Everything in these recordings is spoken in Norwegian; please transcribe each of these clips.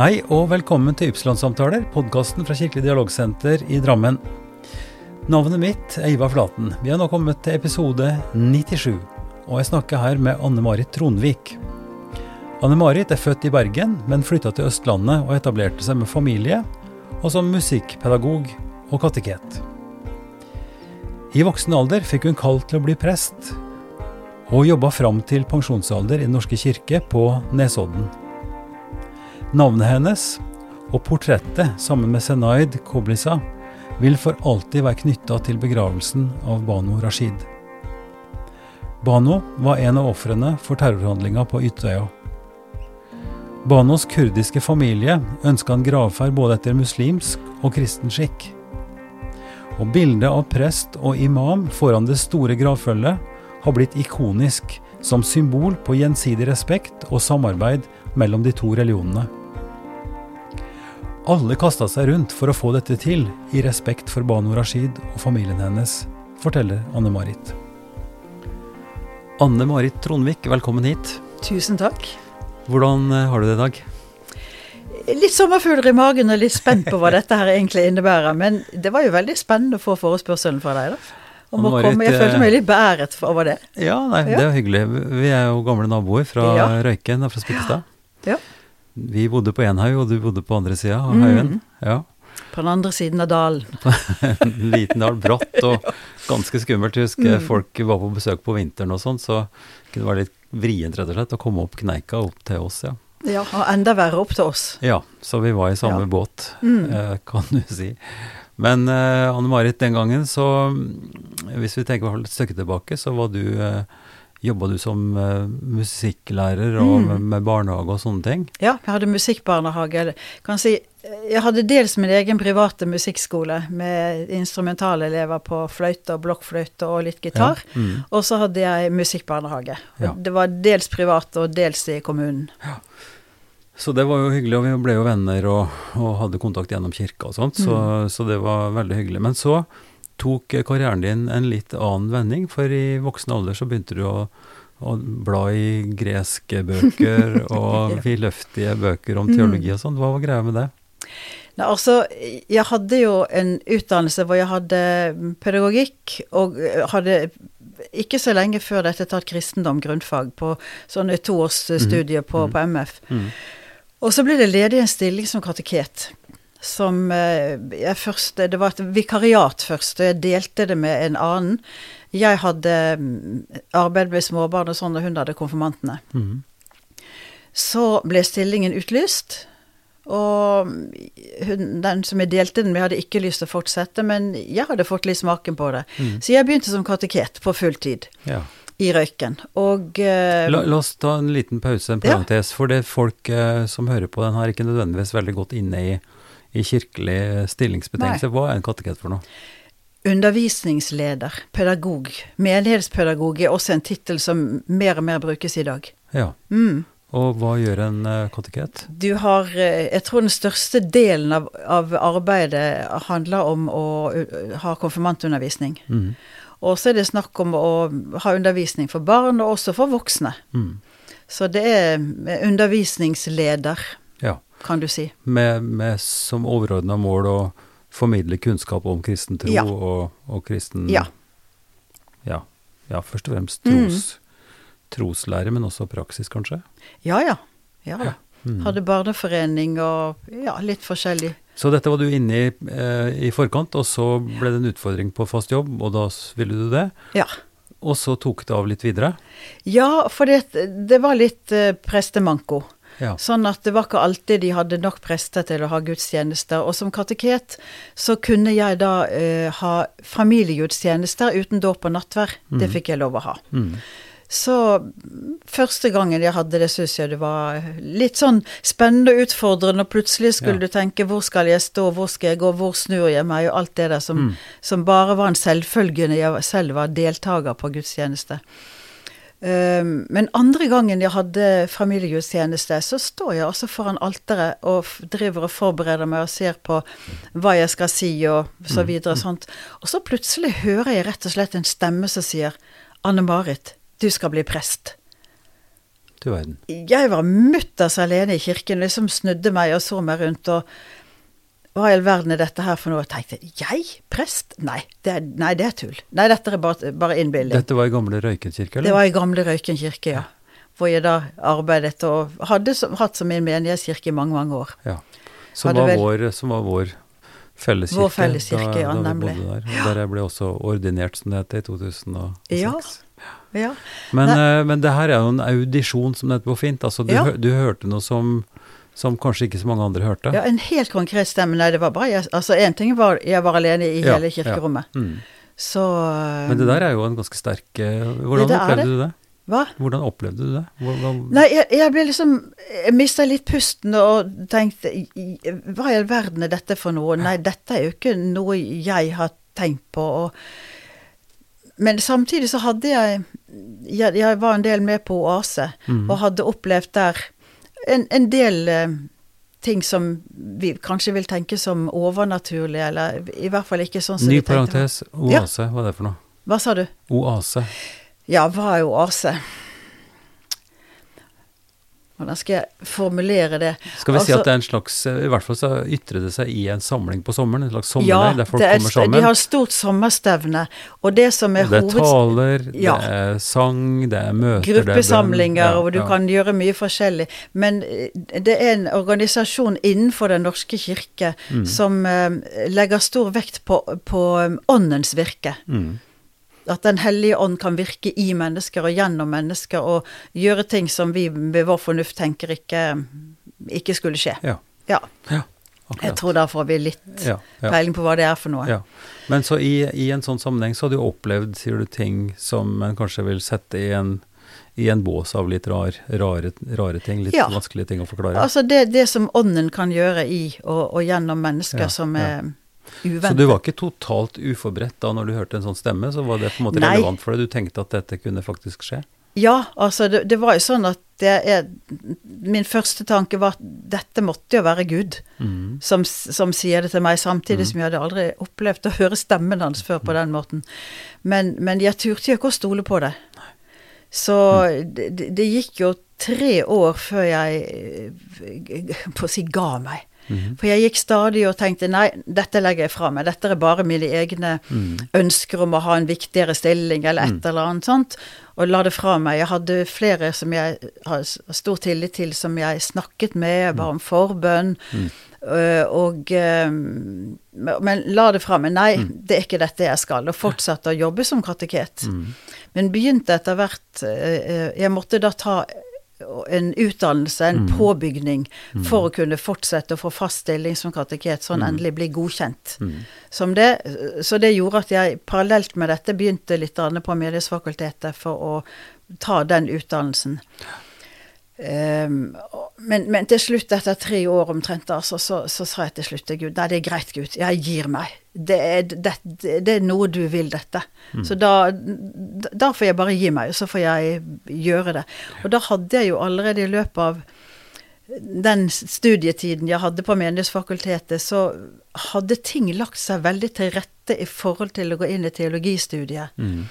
Hei og velkommen til Ypsilon-samtaler, podkasten fra Kirkelig dialogsenter i Drammen. Navnet mitt er Ivar Flaten. Vi har nå kommet til episode 97, og jeg snakker her med Anne-Marit Tronvik. Anne-Marit er født i Bergen, men flytta til Østlandet og etablerte seg med familie, og som musikkpedagog og kateket. I voksen alder fikk hun kall til å bli prest, og jobba fram til pensjonsalder i Den norske kirke på Nesodden. Navnet hennes og portrettet sammen med Senaid Koblisa vil for alltid være knytta til begravelsen av Bano Rashid. Bano var en av ofrene for terrorhandlinga på Ytøya. Banos kurdiske familie ønska en gravferd både etter muslimsk og kristen skikk. Og bildet av prest og imam foran det store gravfølget har blitt ikonisk som symbol på gjensidig respekt og samarbeid mellom de to religionene. Alle kasta seg rundt for å få dette til, i respekt for Banu Rashid og familien hennes, forteller Anne-Marit. Anne-Marit Trondvik, velkommen hit. Tusen takk. Hvordan eh, har du det i dag? Litt sommerfugler i magen og litt spent på hva dette her egentlig innebærer. Men det var jo veldig spennende å få forespørselen fra deg, da. Om å komme. Jeg følte meg litt beæret over det. Ja, nei, det er hyggelig. Vi er jo gamle naboer fra Ja. Røyken, fra Spikkestad. Ja. Vi bodde på én haug, og du bodde på andre sida av haugen. Ja. På den andre siden av dalen. En liten dal, bratt og ganske skummelt. Jeg husker folk var på besøk på vinteren og sånn, så kunne det være litt vrient rett og slett å komme opp kneika opp til oss, ja. Ja, og enda verre opp til oss. Ja, så vi var i samme Ja. båt, Mm. eh, kan du si. Men eh, Anne-Marit, den gangen så mm, Hvis vi tenker et stykke tilbake, så var du eh, Jobba du som eh, musikklærer og Mm. med, barnehage og sånne ting? Ja, jeg hadde musikkbarnehage. eller Kan si, jeg hadde dels min egen private musikkskole med instrumentalelever på fløyte og blokkfløyte og litt gitar. Ja. Mm. Og så hadde jeg musikkbarnehage. Ja. Det var dels privat og dels i kommunen. Så det var jo hyggelig, og vi ble jo venner og, og hadde kontakt gjennom kirka og sånt, så, Mm. så det var veldig hyggelig. Men så tok karrieren din en litt annen vending, for i voksen alder så begynte du å, å bla i greske bøker og vidløftige bøker om Mm. teologi og sånt. Hva var greia med det? Nei, altså, jeg hadde jo en utdannelse hvor jeg hadde pedagogikk, og hadde ikke så lenge før dette tatt kristendom grunnfag på sånne toårsstudier på, Mhm. på MF. Mm. Og så ble det ledig en stilling som kateket. Som eh, jeg først Det var et vikariat først, og jeg delte det med en annen. Jeg hadde mm, arbeid med småbarn og sånn, og hun hadde konfirmantene. Mm. Så ble stillingen utlyst, og hun, den som jeg delte den med, hadde ikke lyst til å fortsette, men jeg hadde fått litt smaken på det. Mm. Så jeg begynte som kateket på full tid Ja. i Røyken. Og uh, La, la oss ta en liten pause, en Ja. For det folk uh, som hører på den, har ikke nødvendigvis veldig godt inne i, i kirkelig stillingsbetegnelse. Hva er en kateket for noe? undervisningsleder, pedagog, menighetspedagog er også en tittel som mer og mer brukes i dag. Ja. Mm. Og hva gjør en eh, kateket? Du har eh, Jeg tror den største delen av, av arbeidet handler om å uh, ha konfirmantundervisning. Mm. Og så er det snakk om å ha undervisning for barn, og også for voksne. Mm. Så det er undervisningsleder, Ja. Kan du si. Med, med som overordna mål å formidle kunnskap om kristen tro Ja. og, og kristen Ja. ja. Ja, først og fremst Mm. tros, troslære, men også praksis, kanskje? Ja ja. Ja ja. Mm. Hadde barneforening og ja, litt forskjellig. Så dette var du inne i eh, i forkant, og så ble det en utfordring på fast jobb, og da ville du det? Ja. Og så tok det av litt videre? Ja, for det, det var litt eh, prestemanko. Ja. Sånn at det var ikke alltid de hadde nok prester til å ha gudstjenester. Og som kateket så kunne jeg da eh, ha familiegudstjenester uten dåp og nattverd. Det Mhm. fikk jeg lov å ha. Mm. Så mm, første gangen jeg hadde det, syns jeg det var litt sånn spennende og utfordrende. Og plutselig skulle Ja. du tenke hvor skal jeg stå, hvor skal jeg gå, hvor snur jeg meg, og alt det der som, Mm. som bare var en selvfølge når jeg selv var deltaker på gudstjeneste. Um, men andre gangen jeg hadde familiegudstjeneste, så står jeg altså foran alteret og driver og forbereder meg og ser på hva jeg skal si og så videre og sånt. Og så plutselig hører jeg rett og slett en stemme som sier Anne-Marit, du skal bli prest. Du verden. Jeg var mutters alene i kirken, liksom snudde meg og så meg rundt og hva i all verden er dette her for noe? Jeg tenkte jeg? Prest? Nei, det er, nei, det er tull. Nei, dette er bare, bare innbilning. Dette var i gamle Røyken kirke, eller? Det var i gamle Røyken kirke, ja. Hvor jeg da arbeidet og hadde som, hatt som min menighetskirke i mange, mange år. Ja. Som, var vel- vår, som var vår felleskirke. Vår felleskirke, da, ja, da nemlig. der. Ja. Der jeg ble også ordinert, som det heter, i 2006. Ja. Ja. Men, eh, men det her er jo en audisjon, som det heter på fint. Altså, du, du hørte noe som, som kanskje ikke så mange andre hørte. ja, en helt konkret stemme. Nei, det var bare jeg Altså, én ting var jeg var alene i Ja, hele ja. kirkerommet. Mm. Så Men det der er jo en ganske sterk eh, Hvordan det det opplevde det. du det? Hva? Hvordan opplevde du det? Hvordan, Nei, jeg, jeg ble liksom Jeg mista litt pusten og tenkte Hva i all verden er dette for noe? Nei, dette er jo ikke noe jeg har tenkt på. Og, men samtidig så hadde jeg jeg, jeg var en del med på Oase, mm. og hadde opplevd der en, en del eh, ting som vi kanskje vil tenke som overnaturlig, eller i hvert fall ikke sånn som Ny vi tenkte. parentes. Oase, hva er det for noe? Hva sa du? Oase. Ja, hva er oase? Hvordan skal jeg formulere det? Skal vi si Altså- at det er en slags eh, I hvert fall så ytrer det seg i en samling på sommeren. En slags Ja, der folk er, kommer sammen? Ja, de har stort sommerstevne, og det som er, Og det er taler, Ja. det er sang, det er møter, det er bønn. Gruppesamlinger, Ja, og du kan gjøre mye forskjellig. Men eh, det er en organisasjon innenfor Den norske kirke Mm. som uh, legger stor vekt på, på åndens virke. Mm. At Den hellige ånd kan virke i mennesker og gjennom mennesker, og gjøre ting som vi med vår fornuft tenker ikke, ikke skulle skje. Ja. Ja, ja, jeg tror da får vi litt Ja, peiling på hva det er for noe. Ja. Men så i, i en sånn sammenheng så har du opplevd, sier du, ting som en kanskje vil sette i en, i en bås av litt rar, rare, rare ting, litt Ja. vanskelige ting å forklare. Altså det, det som ånden kan gjøre i og, og gjennom mennesker Ja, som ja. Er så du var ikke totalt uforberedt da når du hørte en sånn stemme, så var det på en måte Nei. relevant for deg? Du tenkte at dette kunne faktisk skje? Ja, altså det, det var jo sånn at det er Min første tanke var at dette måtte jo være Gud Mm. som, som sier det til meg, samtidig som jeg hadde aldri opplevd å høre stemmen hans før på den måten. Men, men jeg turte jo ikke å stole på det. Så det, det det gikk jo tre år før jeg eh, på å si ga meg. Mhm. For jeg gikk stadig og tenkte nei, dette legger jeg fra meg. Dette er bare mine egne Mm. ønsker om å ha en viktigere stilling eller et eller annet sånt, og la det fra meg. Jeg hadde flere som jeg har stor tillit til, som jeg snakket med, ba om forbønn, Mm. øh, og øh, Men la det fra meg. Nei, det er ikke dette jeg skal. Og fortsatte å jobbe som kateket. Mm. Men begynte etter hvert øh, Jeg måtte da ta en utdannelse, en Mm. påbygning, for å kunne fortsette å få fast stilling som kateket, sånn endelig bli godkjent Mm. som det. Så det gjorde at jeg parallelt med dette begynte litt på Mediesfakultetet for å ta den utdannelsen. Ehm, men, men til slutt, etter tre år omtrent, altså, så, så sa jeg til slutt til Gud Nei, det er greit, Gud. Jeg gir meg. Det er, det, det er noe du vil, dette. Så da, da får jeg bare gi meg, og så får jeg gjøre det. Og da hadde jeg jo allerede i løpet av den studietiden jeg hadde på Menighetsfakultetet, så hadde ting lagt seg veldig til rette i forhold til å gå inn i teologistudiet. Mm.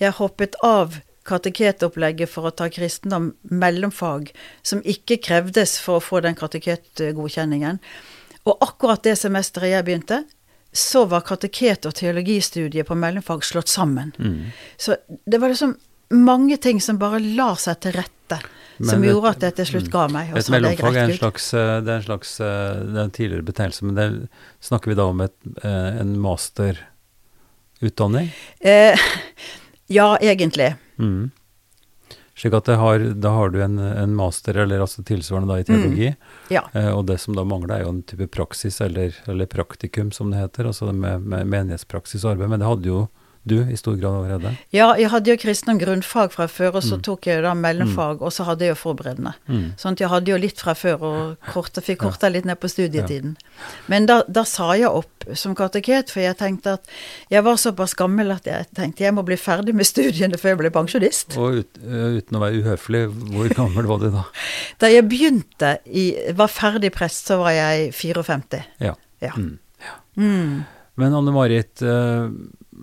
Jeg hoppet av kateketopplegget for å ta kristendom mellomfag, som ikke krevdes for å få den kateketgodkjenningen. Og akkurat det semesteret jeg begynte, så var kateket- og teologistudiet på mellomfag slått sammen. Mm. Så det var liksom mange ting som bare la seg til rette, som et- gjorde at det til slutt ga meg. og Et mellomfag er en slags, eh, det er en slags eh, det er en tidligere betegnelse, men det snakker vi da om et, eh, en masterutdanning? Eh, ja, egentlig. Mm. Slik at det har, da har du en, en master, eller altså tilsvarende da i teologi, Ja. eh, og det som da mangler er jo en type praksis, eller, eller praktikum som det heter, altså med, med menighetspraksis og arbeid, men det hadde jo du i stor grad allerede. Ja, jeg hadde jo kristendom grunnfag fra før, og så Mm. tok jeg da mellomfag, og så hadde jeg jo forberedende. Mm. Sånn at jeg hadde jo litt fra før, og korta, fikk korta litt ned på studietiden. Men da, da sa jeg opp som kateket, for jeg tenkte at jeg var såpass gammel at jeg tenkte jeg må bli ferdig med studiene før jeg ble pensjonist. Og ut, eh, uten å være uhøflig, hvor gammel var du da? Da jeg begynte i, var ferdig prest, så var jeg 54. Ja. Ja. Mm. Mm. Men Anne-Marit, eh,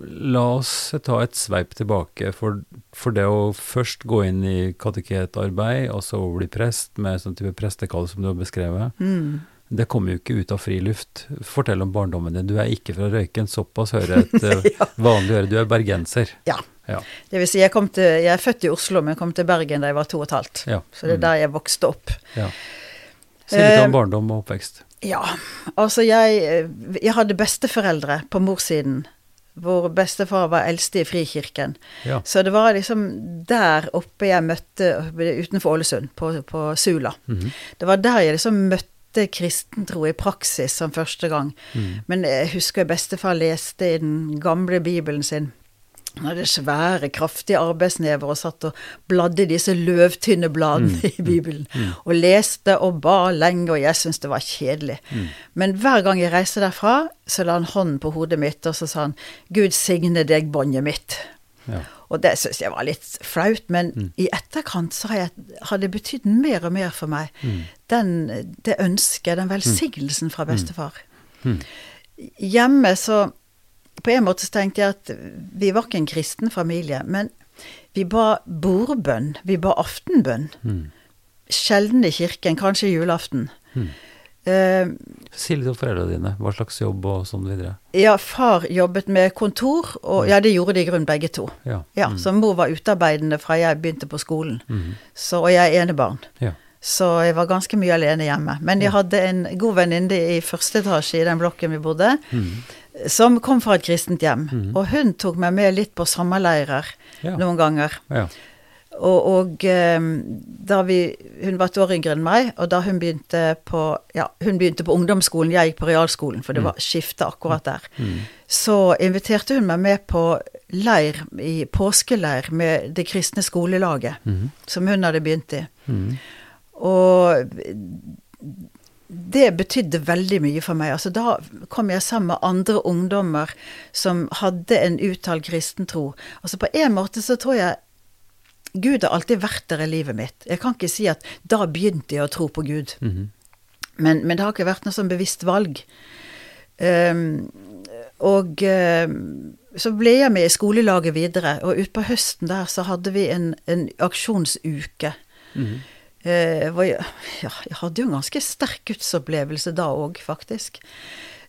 la oss ta et sveip tilbake. For, for det å først gå inn i kateketarbeid, og så bli prest med sånn type prestekall som du har beskrevet, Mm. det kommer jo ikke ut av fri luft. Fortell om barndommen din. Du er ikke fra Røyken, såpass hører et ja. vanlig øre. Du er bergenser. Ja. Ja. Det vil si, jeg, kom til, jeg er født i Oslo, men kom til Bergen da jeg var to og et halvt. ja. Så det er der jeg vokste opp. ja. Si litt Eh, om barndom og oppvekst. Ja, altså jeg, jeg hadde besteforeldre på morssiden, hvor bestefar var eldste i Frikirken. Ja. Så det var liksom der oppe jeg møtte, utenfor Ålesund, på, på Sula. Mhm. Det var der jeg liksom møtte kristentro i praksis som første gang. Mm. Men jeg husker bestefar leste i den gamle bibelen sin. Han hadde svære, kraftige arbeidsnever og satt og bladde disse løvtynne bladene Mm, i Bibelen. Og leste og ba lenge, og jeg syntes det var kjedelig. Mm. Men hver gang jeg reiste derfra, så la han hånden på hodet mitt, og så sa han 'Gud signe deg, båndet mitt'. Ja. Og det syns jeg var litt flaut, men Mm. i etterkant så har, jeg, har det betydd mer og mer for meg. Mm. Den, det ønsket, den velsignelsen fra bestefar. Mm. Hjemme så På en måte så tenkte jeg at vi var ikke en kristen familie, men vi ba bordbønn. Vi ba aftenbønn. Mm. Sjelden i kirken, kanskje julaften. Mm. Uh, Si litt om foreldrene dine. Hva slags jobb og sånn videre. ja, far jobbet med kontor, og ja, det gjorde de i grunnen begge to. Ja. Ja, Mm. Så mor var utarbeidende fra jeg begynte på skolen. Mm. Så, og jeg er enebarn. Ja. Så jeg var ganske mye alene hjemme. Men jeg hadde en god venninne i første etasje i den blokken vi bodde, Mhm. Som kom fra et kristent hjem. Mhm. Og hun tok meg med litt på sommerleirer Ja. noen ganger. ja. Og, og eh, da vi Hun var et år yngre enn meg, og da hun begynte på Ja, hun begynte på ungdomsskolen, jeg gikk på realskolen, for det var skifte akkurat der. Mhm. Så inviterte hun meg med på leir, i påskeleir med det kristne skolelaget, Mhm. som hun hadde begynt i. Mhm. Og det betydde veldig mye for meg. Altså da kom jeg sammen med andre ungdommer som hadde en uttalt kristen tro. Altså på en måte så tror jeg Gud har alltid vært der i livet mitt. Jeg kan ikke si at da begynte jeg å tro på Gud. Mhm. Men, men det har ikke vært noe sånn bevisst valg. Um, og um, så ble jeg med i skolelaget videre, og utpå høsten der så hadde vi en, en aksjonsuke. Mhm. Eh, hvor jeg, ja, jeg hadde jo en ganske sterk gudsopplevelse da òg, faktisk.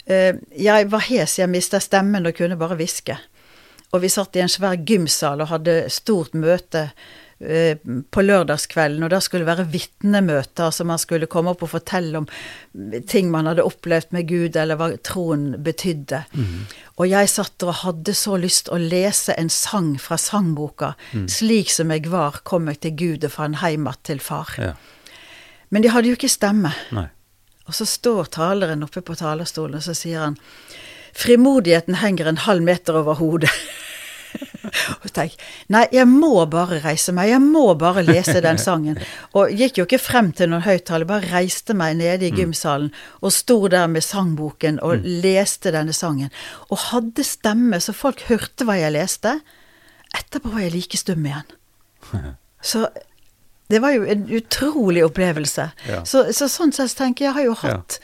Eh, jeg var hes, jeg mista stemmen og kunne bare hviske. Og vi satt i en svær gymsal og hadde stort møte eh, på lørdagskvelden, og da skulle det være vitnemøter, altså man skulle komme opp og fortelle om ting man hadde opplevd med Gud, eller hva troen betydde. Og jeg satt og hadde så lyst å lese en sang fra sangboka, 'Slik som jeg var, kom jeg til Gud og fant heim att til far'. Ja. Men de hadde jo ikke stemme. Nei. Og så står taleren oppe på talerstolen, og så sier han Frimodigheten henger en halv meter over hodet. og tenk, nei, jeg må bare reise meg, jeg må bare lese den sangen. Og gikk jo ikke frem til noen høyttaler, bare reiste meg nede i gymsalen og sto der med sangboken og leste denne sangen. Og hadde stemme, så folk hørte hva jeg leste. Etterpå var jeg like stum igjen. Så det var jo en utrolig opplevelse. Ja. Så, så sånn sett tenker jeg, jeg har jo hatt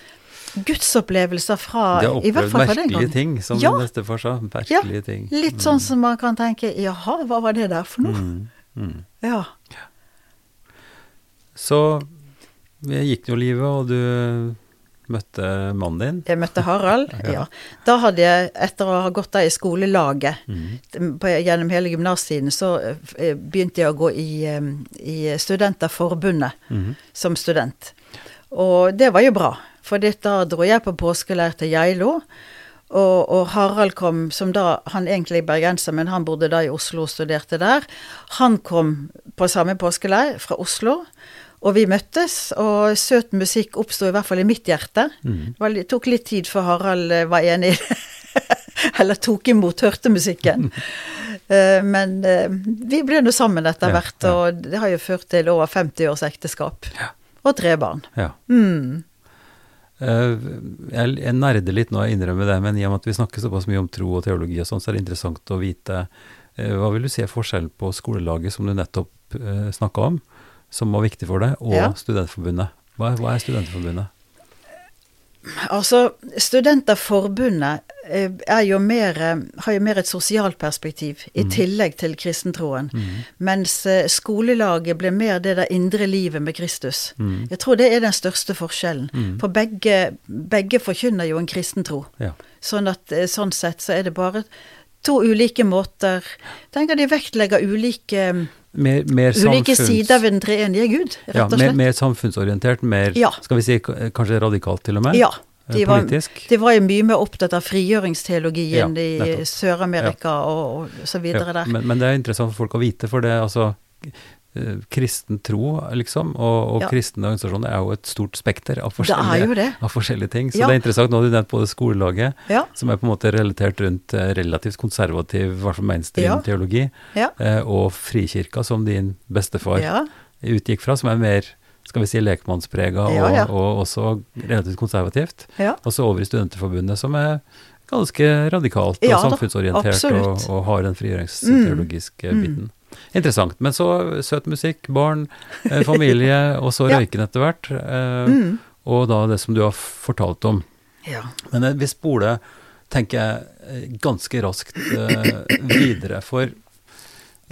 gudsopplevelser fra De har opplevd merkelige ting, som Ja. bestefar sa. Merkelige ting. Litt sånn som man kan tenke jaha, hva var det der for noe? Mm. Mm. Ja. Så jeg gikk nå livet, og du møtte mannen din. Jeg møtte Harald, Ja. ja. Da hadde jeg, etter å ha gått der i skolelaget Mhm. på, gjennom hele gymnastiden, så eh, begynte jeg å gå i, eh, i Studenterforbundet Mhm. som student. Og det var jo bra, for da dro jeg på påskeleir til Geilo. Og, og Harald kom, som da Han egentlig er bergenser, men han bodde da i Oslo og studerte der. Han kom på samme påskeleir fra Oslo, og vi møttes. Og søt musikk oppsto i hvert fall i mitt hjerte. Mm. Det var, tok litt tid før Harald eh, var enig i det. Eller tok imot, hørte musikken. Eh, Men eh, vi ble nå sammen etter Ja, hvert, ja. og det har jo ført til over 50 års ekteskap. Og tre barn. Ja. Mm. Eh, Jeg, jeg nerder litt nå, jeg innrømmer det, men i og med at vi snakker såpass mye om tro og teologi og sånn, så er det interessant å vite eh, hva vil du si er forskjellen på skolelaget som du nettopp uh, snakka om, som var viktig for deg, og Ja. Studentforbundet? Hva er, hva er Studentforbundet? Altså, Studenterforbundet eh, jo mer, eh, har jo mer et sosialt perspektiv, i tillegg til kristentroen. Mens eh, skolelaget blir mer det der indre livet med Kristus. Jeg tror det er den største forskjellen. For begge, begge forkynner jo en kristen tro. Ja. Sånn at sånn sett så er det bare to ulike måter Tenker de vektlegger ulike, Mer, mer ulike samfunns- sider ved den treenige Gud, rett og slett. Ja, mer samfunnsorientert, mer Ja. skal vi si kanskje radikalt til og med? Ja. Eh, De var, de var jo mye mer opptatt av frigjøringsteologien Ja, i. Sør-Amerika og, og så videre der. men, men det er interessant for folk å vite, for det altså kristen tro, liksom, og, og Ja. kristne organisasjoner er jo et stort spekter av forskjellige, av forskjellige ting. Så Ja. det er interessant, nå har du nevnt både skolelaget, Ja. som er på en måte relatert rundt eh, relativt konservativ, i hvert fall mainstream teologi, eh, og Frikirka, som din bestefar utgikk fra, som er mer skal vi si lekmannsprega og, og også relativt konservativt. Og så over i Studenterforbundet, som er ganske radikalt og samfunnsorientert og, og har den frigjøringsteologiske Mm. biten. Interessant. Men så søt musikk, barn, eh, familie, og så Ja. røyken etter hvert. Eh, Mm. Og da det som du har fortalt om. ja. Men eh, vi spoler, tenker jeg, ganske raskt eh, videre. For,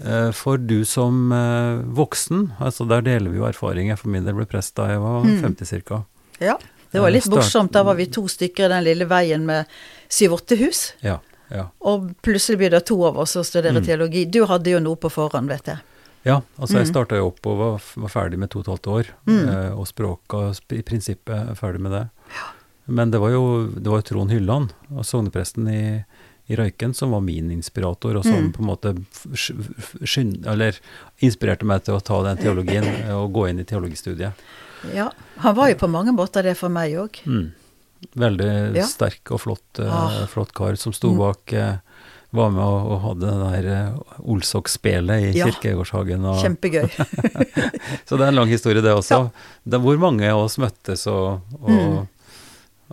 eh, for du som eh, voksen, altså der deler vi jo erfaringer. For min del ble prest da jeg var Mm. 50 ca. ja. Det var litt morsomt. Da var vi to stykker i den lille veien med syv-åtte hus. Ja, ja. Og plutselig blir det to av oss som studerer Mm. teologi. Du hadde jo noe på forhånd, vet jeg. Ja, altså jeg Mm. starta jo opp og var, var ferdig med to og et halvt år. Mm. Eh, og språka i prinsippet er ferdig med det. Men det var jo det var Trond Hylland, og sognepresten i, i Røyken, som var min inspirator, og som Mm. på en måte skynd, eller inspirerte meg til å ta den teologien og gå inn i teologistudiet. Ja. Han var jo på mange måter det for meg òg. Mm. Veldig Ja. sterk og flott, eh, Ah. flott kar som sto Mm. bak eh, Var med og, og hadde det der eh, Olsok-spelet i Ja. Kirkegårdshagen. Og, Kjempegøy. Så det er en lang historie, det også. Det er hvor mange av oss møttes og, og, Mm.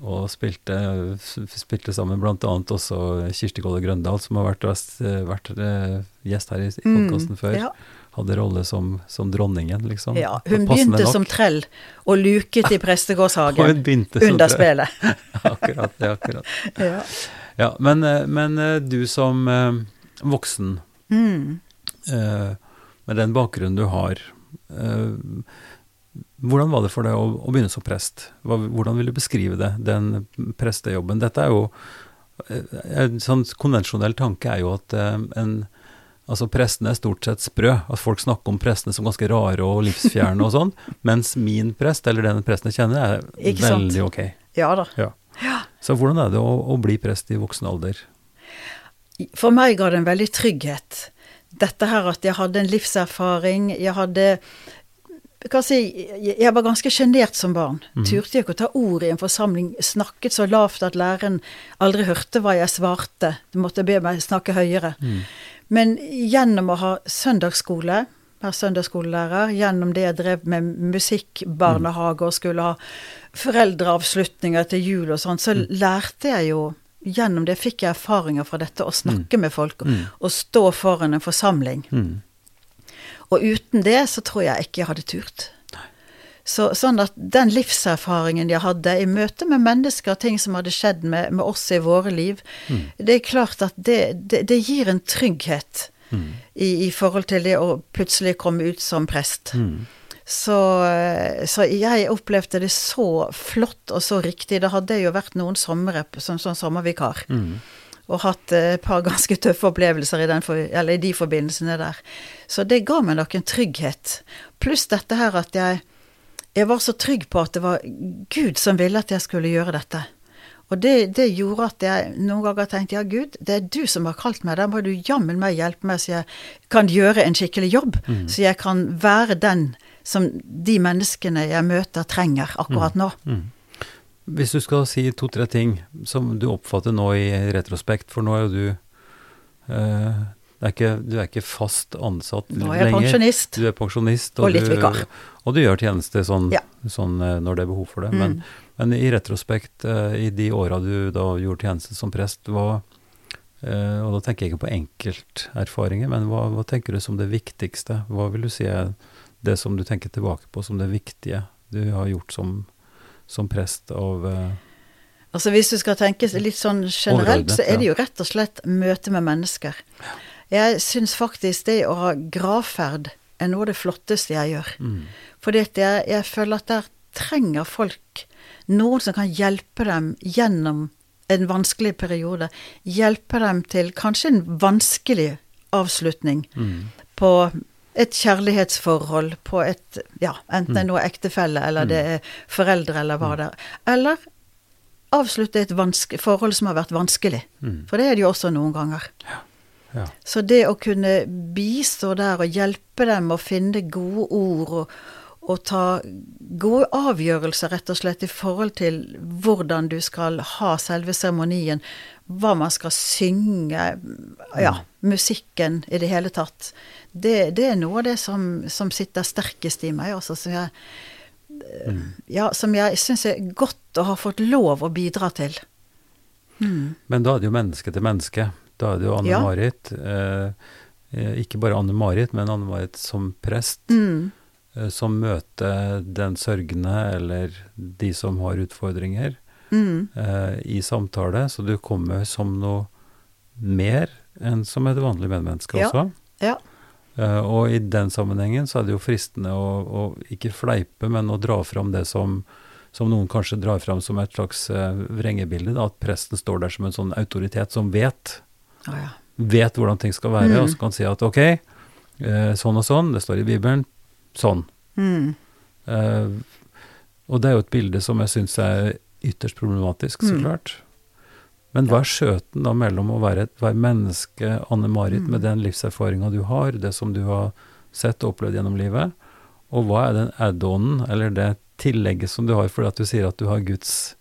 og spilte, spilte sammen, annet også Kirsti Kolle Grøndal, som har vært, vært eh, gjest her i, podkasten før. Mm. Ja. Hadde rolle som, som dronningen, liksom. ja. Hun begynte nok. som trell og luket i prestegårdshagen under spelet. spillet. akkurat, det, akkurat. Ja. Ja, men, eh, men eh, du som eh, voksen, Mm. med den bakgrunnen du har, hvordan var det for deg å, å begynne som prest? Hvordan vil du beskrive det, den prestejobben? Dette er jo En sånn konvensjonell tanke er jo at en Altså Prestene er stort sett sprø. At folk snakker om prestene som ganske rare og livsfjerne og sånn. Mens min prest, eller den presten jeg kjenner, er Ikke sant? veldig ok. ja da. Så hvordan er det å, å bli prest i voksen alder? For meg ga det en veldig trygghet. Dette her at jeg hadde en livserfaring, jeg hadde si, jeg var ganske sjenert som barn. Turte jeg ikke å ta ord i en forsamling. Snakket så lavt at læreren aldri hørte hva jeg svarte. Du måtte be meg snakke høyere. Men gjennom å ha søndagsskole, være søndagsskolelærer, gjennom det jeg drev med musikkbarnehage og skulle ha foreldreavslutninger til jul og sånn, så lærte jeg jo Gjennom det fikk jeg erfaringer fra dette, å snakke med folk og, og stå foran en forsamling. Mm. Og uten det så tror jeg ikke jeg hadde turt. Så, sånn at den livserfaringen jeg hadde i møte med mennesker, ting som hadde skjedd med, med oss i våre liv, det er klart at det, det, det gir en trygghet i, i forhold til det å plutselig komme ut som prest. Mm. Så, så jeg opplevde det så flott og så riktig. Da hadde jo vært noen somre som, som sånn sommervikar. Mm. Og hatt eh, et par ganske tøffe opplevelser i, den for, eller i de forbindelsene der. Så det ga meg nok en trygghet. Pluss dette her at jeg, jeg var så trygg på at det var Gud som ville at jeg skulle gjøre dette. Og det, det gjorde at jeg noen ganger tenkte ja, Gud, det er du som har kalt meg, da må du jammen meg hjelpe meg så jeg kan gjøre en skikkelig jobb. Så jeg kan være den som de menneskene jeg møter, trenger akkurat nå. Hvis du skal si to-tre ting som du oppfatter nå i retrospekt, for nå er jo du eh, er ikke, Du er ikke fast ansatt lenger. Nå er jeg lenger. pensjonist. Du er pensjonist. Og litt vikar. Og du gjør tjeneste sånn, Ja. sånn eh, når det er behov for det. Mm. Men, men i retrospekt, eh, i de åra du da gjorde tjeneste som prest, hva eh, Og da tenker jeg ikke på enkelterfaringer, men hva, hva tenker du som det viktigste? Hva vil du si er det som du tenker tilbake på som det viktige du har gjort som, som prest av, Altså Hvis du skal tenke litt sånn generelt, så er det jo rett og slett møte med mennesker. Jeg syns faktisk det å ha gravferd er noe av det flotteste jeg gjør. Mm. Fordi jeg, jeg føler at der trenger folk noen som kan hjelpe dem gjennom en vanskelig periode. Hjelpe dem til kanskje en vanskelig avslutning mm. på et kjærlighetsforhold, på et Ja, enten det er mm. noe ektefelle, eller det mm. er foreldre, eller hva mm. det er. Eller avslutte et forhold som har vært vanskelig. For det er det jo også noen ganger. Ja. Ja. Så det å kunne bistå der og hjelpe dem å finne gode ord og, og ta gode avgjørelser, rett og slett, i forhold til hvordan du skal ha selve seremonien, hva man skal synge, ja, musikken i det hele tatt, det, det er noe av det som, som, sitter sterkest i meg, altså, som jeg mm. Ja, som jeg syns er godt å ha fått lov å bidra til. Mm. Men da er det jo menneske til menneske. Da er det jo Anne-Marit. Ja. Eh, ikke bare Anne-Marit, men Anne-Marit som prest. Mm. Eh, som møter den sørgende eller de som har utfordringer, mm. eh, i samtale. Så du kommer som noe mer enn som et vanlig medmenneske ja. også. Ja. Uh, og i den sammenhengen så er det jo fristende å, å ikke fleipe, men å dra fram det som, som noen kanskje drar fram som et slags uh, vrengebilde. Da, at presten står der som en sånn autoritet som vet. Oh, ja. Vet hvordan ting skal være, mm. og så kan si at ok, eh, sånn og sånn, det står i Bibelen, sånn. Mm. og det er jo et bilde som jeg syns er ytterst problematisk, så mm. klart. Men hva er skjøten da mellom å være, være menneske, Anne-Marit, mm. med den livserfaringa du har, det som du har sett og opplevd gjennom livet, og hva er den add-onen, eller det tillegget som du har fordi at du sier at du har Guds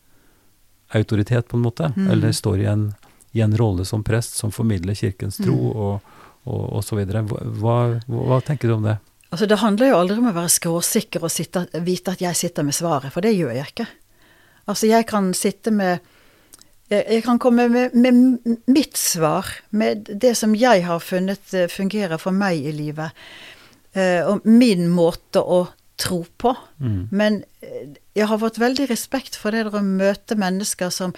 autoritet, på en måte, mm. eller står i en, i en, rolle som prest som formidler kirkens tro, mm. og, og, og, så videre. Hva, hva, tenker du om det? Altså, det handler jo aldri om å være skråsikker og sitte, vite at jeg sitter med svaret, for det gjør jeg ikke. Altså, jeg kan sitte med jeg kan komme med, med, mitt svar, med det som jeg har funnet eh, fungerer for meg i livet. Eh, og min måte å tro på. Mm. Men eh, jeg har fått veldig respekt for det å møte mennesker som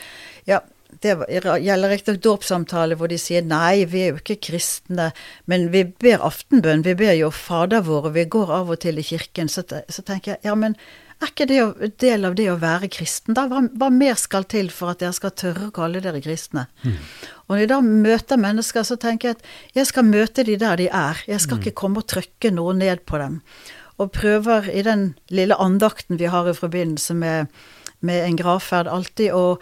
Ja, det gjelder riktignok dåpssamtale hvor de sier nei, vi er jo ikke kristne, men vi ber aftenbønn, vi ber jo Fader vår, og vi går av og til i kirken. Så, så tenker jeg ja, men er ikke det en del av det å være kristen? Da? Hva, hva, mer skal til for at dere skal tørre å kalle dere kristne? Mm. Og når jeg da møter mennesker, så tenker jeg at jeg skal møte de der de er. Jeg skal mm. ikke komme og trykke noe ned på dem. Og prøver i den lille andakten vi har i forbindelse med, med en gravferd, alltid å,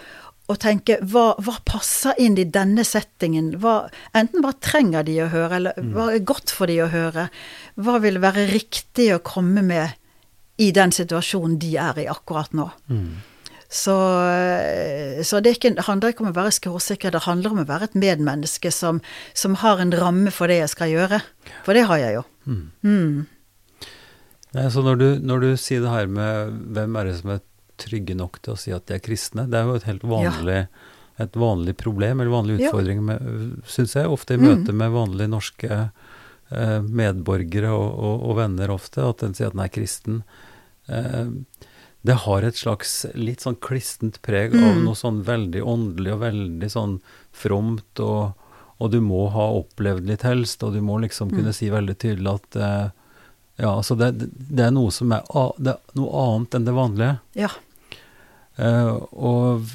å tenke hva, hva, passer inn i denne settingen? Hva, enten hva trenger de å høre, eller mm. hva er godt for de å høre? Hva vil være riktig å komme med i den situasjonen de er i akkurat nå. Mm. Så, så, det ikke, handler ikke om å være skråsikker, det handler om å være et medmenneske som, som, har en ramme for det jeg skal gjøre. For det har jeg jo. Mm. Mm. Nei, så når du, når du, sier det her med hvem er det som er trygge nok til å si at de er kristne, det er jo et helt vanlig, ja. et vanlig problem, eller vanlig utfordring, ja. syns jeg, ofte i mm. møte med vanlige norske eh, medborgere og, og, og, venner ofte, at en sier at den er kristen. Eh, det har et slags litt sånn klistent preg mm. av noe sånn veldig åndelig og veldig sånn fromt, og, og, du må ha opplevd litt helst, og du må liksom kunne mm. si veldig tydelig at eh, ja, altså det, det, er noe som er, det er noe annet enn det vanlige. Ja. Eh, og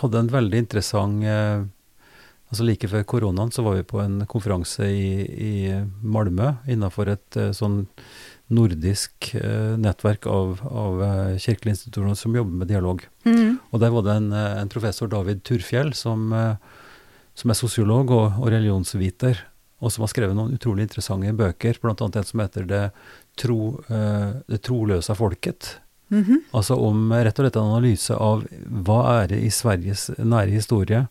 hadde en veldig interessant eh, altså Like før koronaen så var vi på en konferanse i, i Malmö innenfor et eh, sånn nordisk nettverk av, av kirkelige institusjoner som jobber med dialog. Mm. Og der var det en, en professor, David Turfjell, som, som er sosiolog og, og, religionsviter, og som har skrevet noen utrolig interessante bøker, bl.a. en som heter Det, tro, det troløse folket. Mm -hmm. Altså om rett og slett en analyse av hva er det i Sveriges nære historie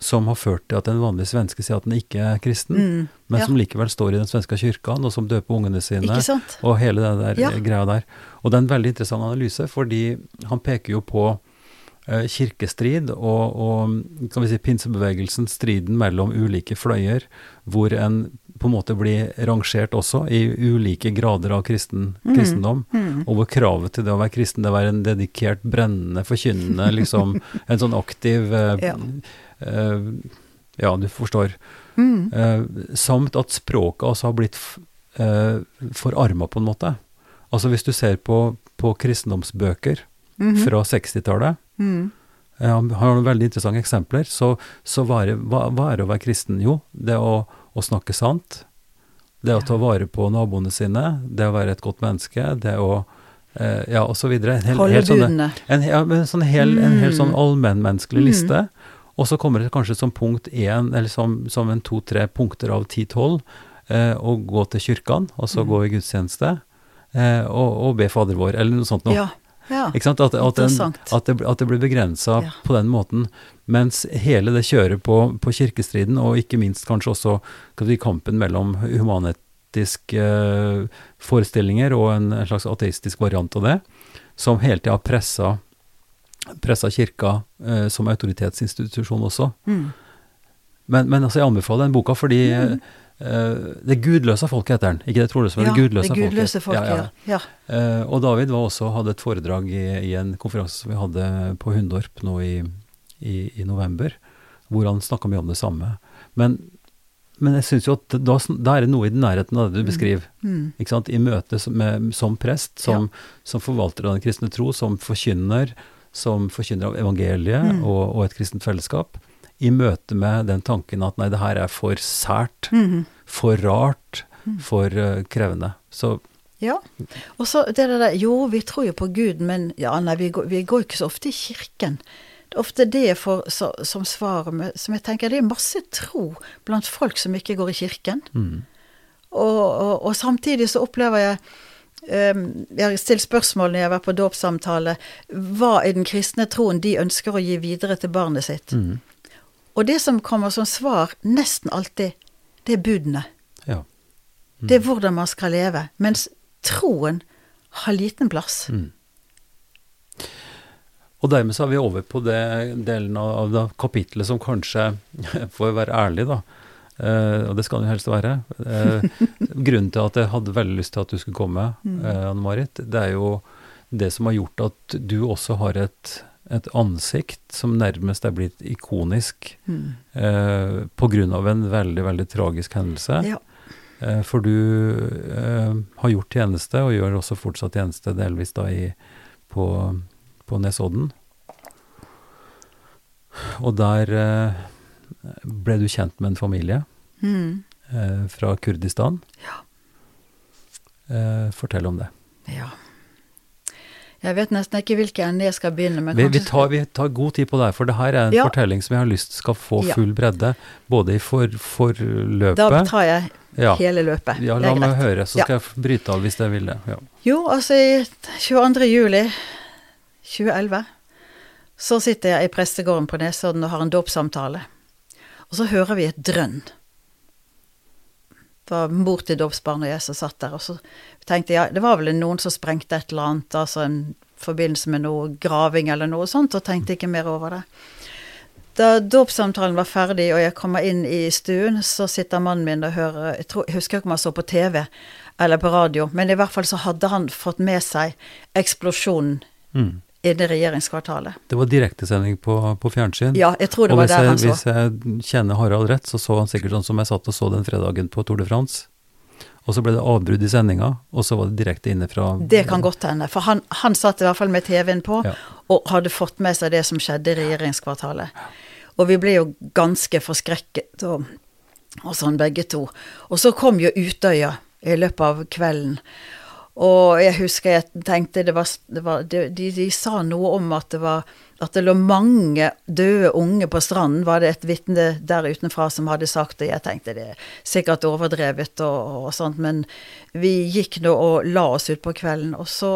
som har ført til at en vanlig svenske sier at den ikke er kristen, mm, men ja. som likevel står i den svenske kirka, og som døper ungene sine, og hele det der ja. greia der. Og det er en veldig interessant analyse, fordi han peker jo på eh, kirkestrid og, og kan vi si, pinsebevegelsen, striden mellom ulike fløyer, hvor en på en måte blir rangert også i ulike grader av kristen, mm. kristendom. Mm. og hvor kravet til det å være kristen det å være en dedikert, brennende, forkynnende, liksom en sånn aktiv eh, Ja. eh, ja, du forstår. Mm. Eh, samt at språket også har blitt f- eh, forarma, på en måte. Altså hvis du ser på, på kristendomsbøker Mhm. fra 60-tallet, Mm. eh, han har noen veldig interessante eksempler, så, så det- hva, hva er det å være kristen? Jo, det å, å snakke sant, det å ta vare på naboene sine, det å være et godt menneske, det å eh, Ja. En Holde budene. en, ja, en sånn hel, en hel sånn Mm. allmennmenneskelig Mm. liste. Og så kommer det kanskje som punkt én, eller som, som en to-tre punkter av ti-tolv, eh, å gå til kyrkene, og så Mm. gå i gudstjeneste, eh, og, og be Fader vår, eller noe sånt noe. Ja. Ja. Ikke sant? At, at, den, at, det, at det blir begrensa Ja. på den måten. Mens hele det kjøret på, på kirkestriden, og ikke minst kanskje også si, kampen mellom humanetiske eh, forestillinger og en, en slags ateistisk variant av det, som hele tida har pressa, pressa kirka eh, som autoritetsinstitusjon også. Mm. Men, men altså, jeg anbefaler den boka fordi Mm. Eh, Det gudløse folket heter den. Ikke det troløse, men ja, det gudløse, det gudløse folket. folket. Ja, ja. Eh, og David var også, hadde et foredrag i, i en konferanse som vi hadde på Hundorp nå i, i, i november, hvor han snakka mye om det samme. Men, men jeg syns jo at da, da er det noe i den nærheten av det du Mm. beskriver. Mm. Ikke sant? I møte som, med, som prest, som, som forvalter av den kristne tro, som forkynner, som forkynner av evangeliet Mm. og, og et kristent fellesskap. I møte med den tanken at nei, det her er for sært, Mhm. for rart, Mm. for uh, krevende. Så Ja. Og så det der Jo, vi tror jo på Gud, men ja, nei, vi går, vi går ikke så ofte i kirken. Det er ofte det for, så, som svaret som jeg tenker det er masse tro blant folk som ikke går i kirken. mm, Og, og, og samtidig så opplever jeg um, Jeg har stilt spørsmål når jeg har vært på dåpssamtale. Hva er den kristne troen de ønsker å gi videre til barnet sitt? mm, Og det som kommer som svar nesten alltid, det er budene. ja. Det er hvordan man skal leve. Mens troen har liten plass. Mm. Og dermed så er vi over på det delen av, av det kapitlet som kanskje, for å være ærlig da, Uh, og det skal det jo helst være, Uh, grunnen til at jeg hadde veldig lyst til at du skulle komme, Mm. eh, Anne-Marit, det er jo det som har gjort at du også har et, et ansikt som nærmest er blitt ikonisk Mm. eh, av en veldig, veldig tragisk hendelse. Ja. Eh, For du eh, har gjort tjeneste, og gjør også fortsatt tjeneste, delvis da i, på, på Nesodden. Og der eh, ble du kjent med en familie Mm. eh, fra Kurdistan. Ja. Eh, fortell om det. ja. Jeg vet nesten ikke hvilken ende jeg skal begynne med. Vi, vi, tar, vi tar god tid på det her, for det her er en Ja. fortelling som jeg har lyst skal få Ja. full bredde, både i for, forløpet Da tar jeg ja. hele løpet. ja, la meg høre, så Ja. skal jeg bryte av hvis jeg vil det. Ja. Jo, altså i 22. juli 2011 så sitter jeg i prestegården på Nesodden og har en dåpssamtale. Og så hører vi et drønn. Det var mor til dåpsbarnet som satt der. Og så tenkte jeg det var vel noen som sprengte et eller annet, altså en forbindelse med noe graving eller noe sånt, og tenkte ikke mer over det. Da dåpssamtalen var ferdig og jeg kommer inn i stuen, så sitter mannen min og hører Jeg, tror, jeg husker ikke om han så på TV eller på radio, men i hvert fall så hadde han fått med seg eksplosjonen Mm. Inne det regjeringskvartalet. Det var direktesending på, på fjernsyn. Ja, jeg tror det og var der jeg, han så. hvis jeg kjenner Harald rett, så så han sikkert sånn som jeg satt og så den fredagen på Tour de France. Og så ble det avbrudd i sendinga, og så var det direkte inne fra Det kan godt hende, for han, han satt i hvert fall med TV-en på Ja. og hadde fått med seg det som skjedde i regjeringskvartalet. Og vi ble jo ganske forskrekket og, og sånn begge to. Og så kom jo Utøya i løpet av kvelden. Og jeg husker jeg tenkte det var, det var de, de, sa noe om at det var at det lå mange døde unge på stranden, var det et vitne der utenfra som hadde sagt det. Jeg tenkte det er sikkert overdrevet og, og sånt, men vi gikk nå og la oss utpå kvelden. Og så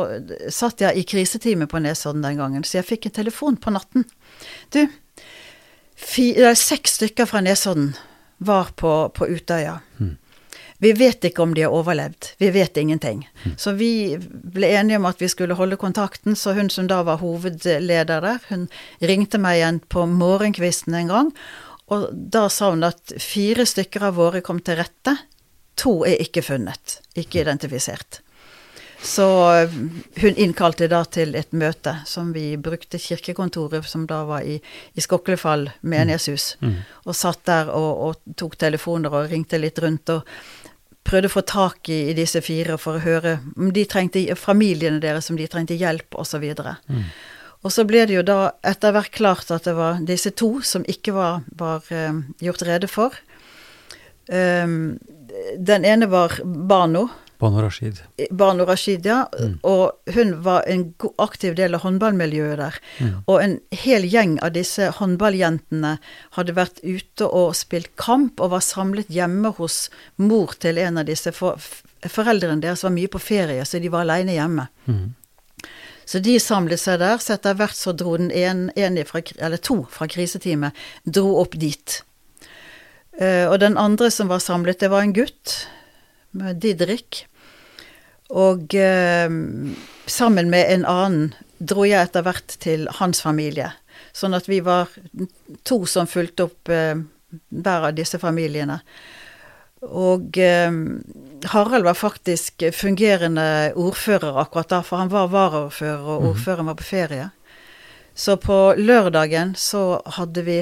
satt jeg i krisetime på Nesodden den gangen, så jeg fikk en telefon på natten. Du, fi, seks stykker fra Nesodden var på, på Utøya. Vi vet ikke om de har overlevd. Vi vet ingenting. Så vi ble enige om at vi skulle holde kontakten, så hun som da var hovedleder der, hun ringte meg igjen på morgenkvisten en gang, og da sa hun at fire stykker av våre kom til rette. To er ikke funnet, ikke identifisert. Så eh, hun innkalte da til et møte som vi brukte kirkekontoret, som da var i, i Skoklefall menighetshus, Mm. og satt der og, og tok telefoner og ringte litt rundt og prøvde å få tak i, i disse fire for å høre om de trengte familiene deres, om de trengte hjelp, osv. Mm. Og så ble det jo da etter hvert klart at det var disse to som ikke var, var uh, gjort rede for. Um, den ene var Bano, Bano Rashid. Banu Rashid, ja. Mm. Og hun var en aktiv del av håndballmiljøet der. Mm. Og en hel gjeng av disse håndballjentene hadde vært ute og spilt kamp, og var samlet hjemme hos mor til en av disse. For foreldrene deres var mye på ferie, så de var aleine hjemme. Mm. Så de samlet seg der, så etter hvert så dro den en, en fra, eller to fra kriseteamet, dro opp dit. Uh, og den andre som var samlet, det var en gutt, med Didrik. Og eh, sammen med en annen dro jeg etter hvert til hans familie. Sånn at vi var to som fulgte opp eh, hver av disse familiene. Og eh, Harald var faktisk fungerende ordfører akkurat da, for han var varaordfører, og Mhm. ordføreren var på ferie. Så på lørdagen så hadde vi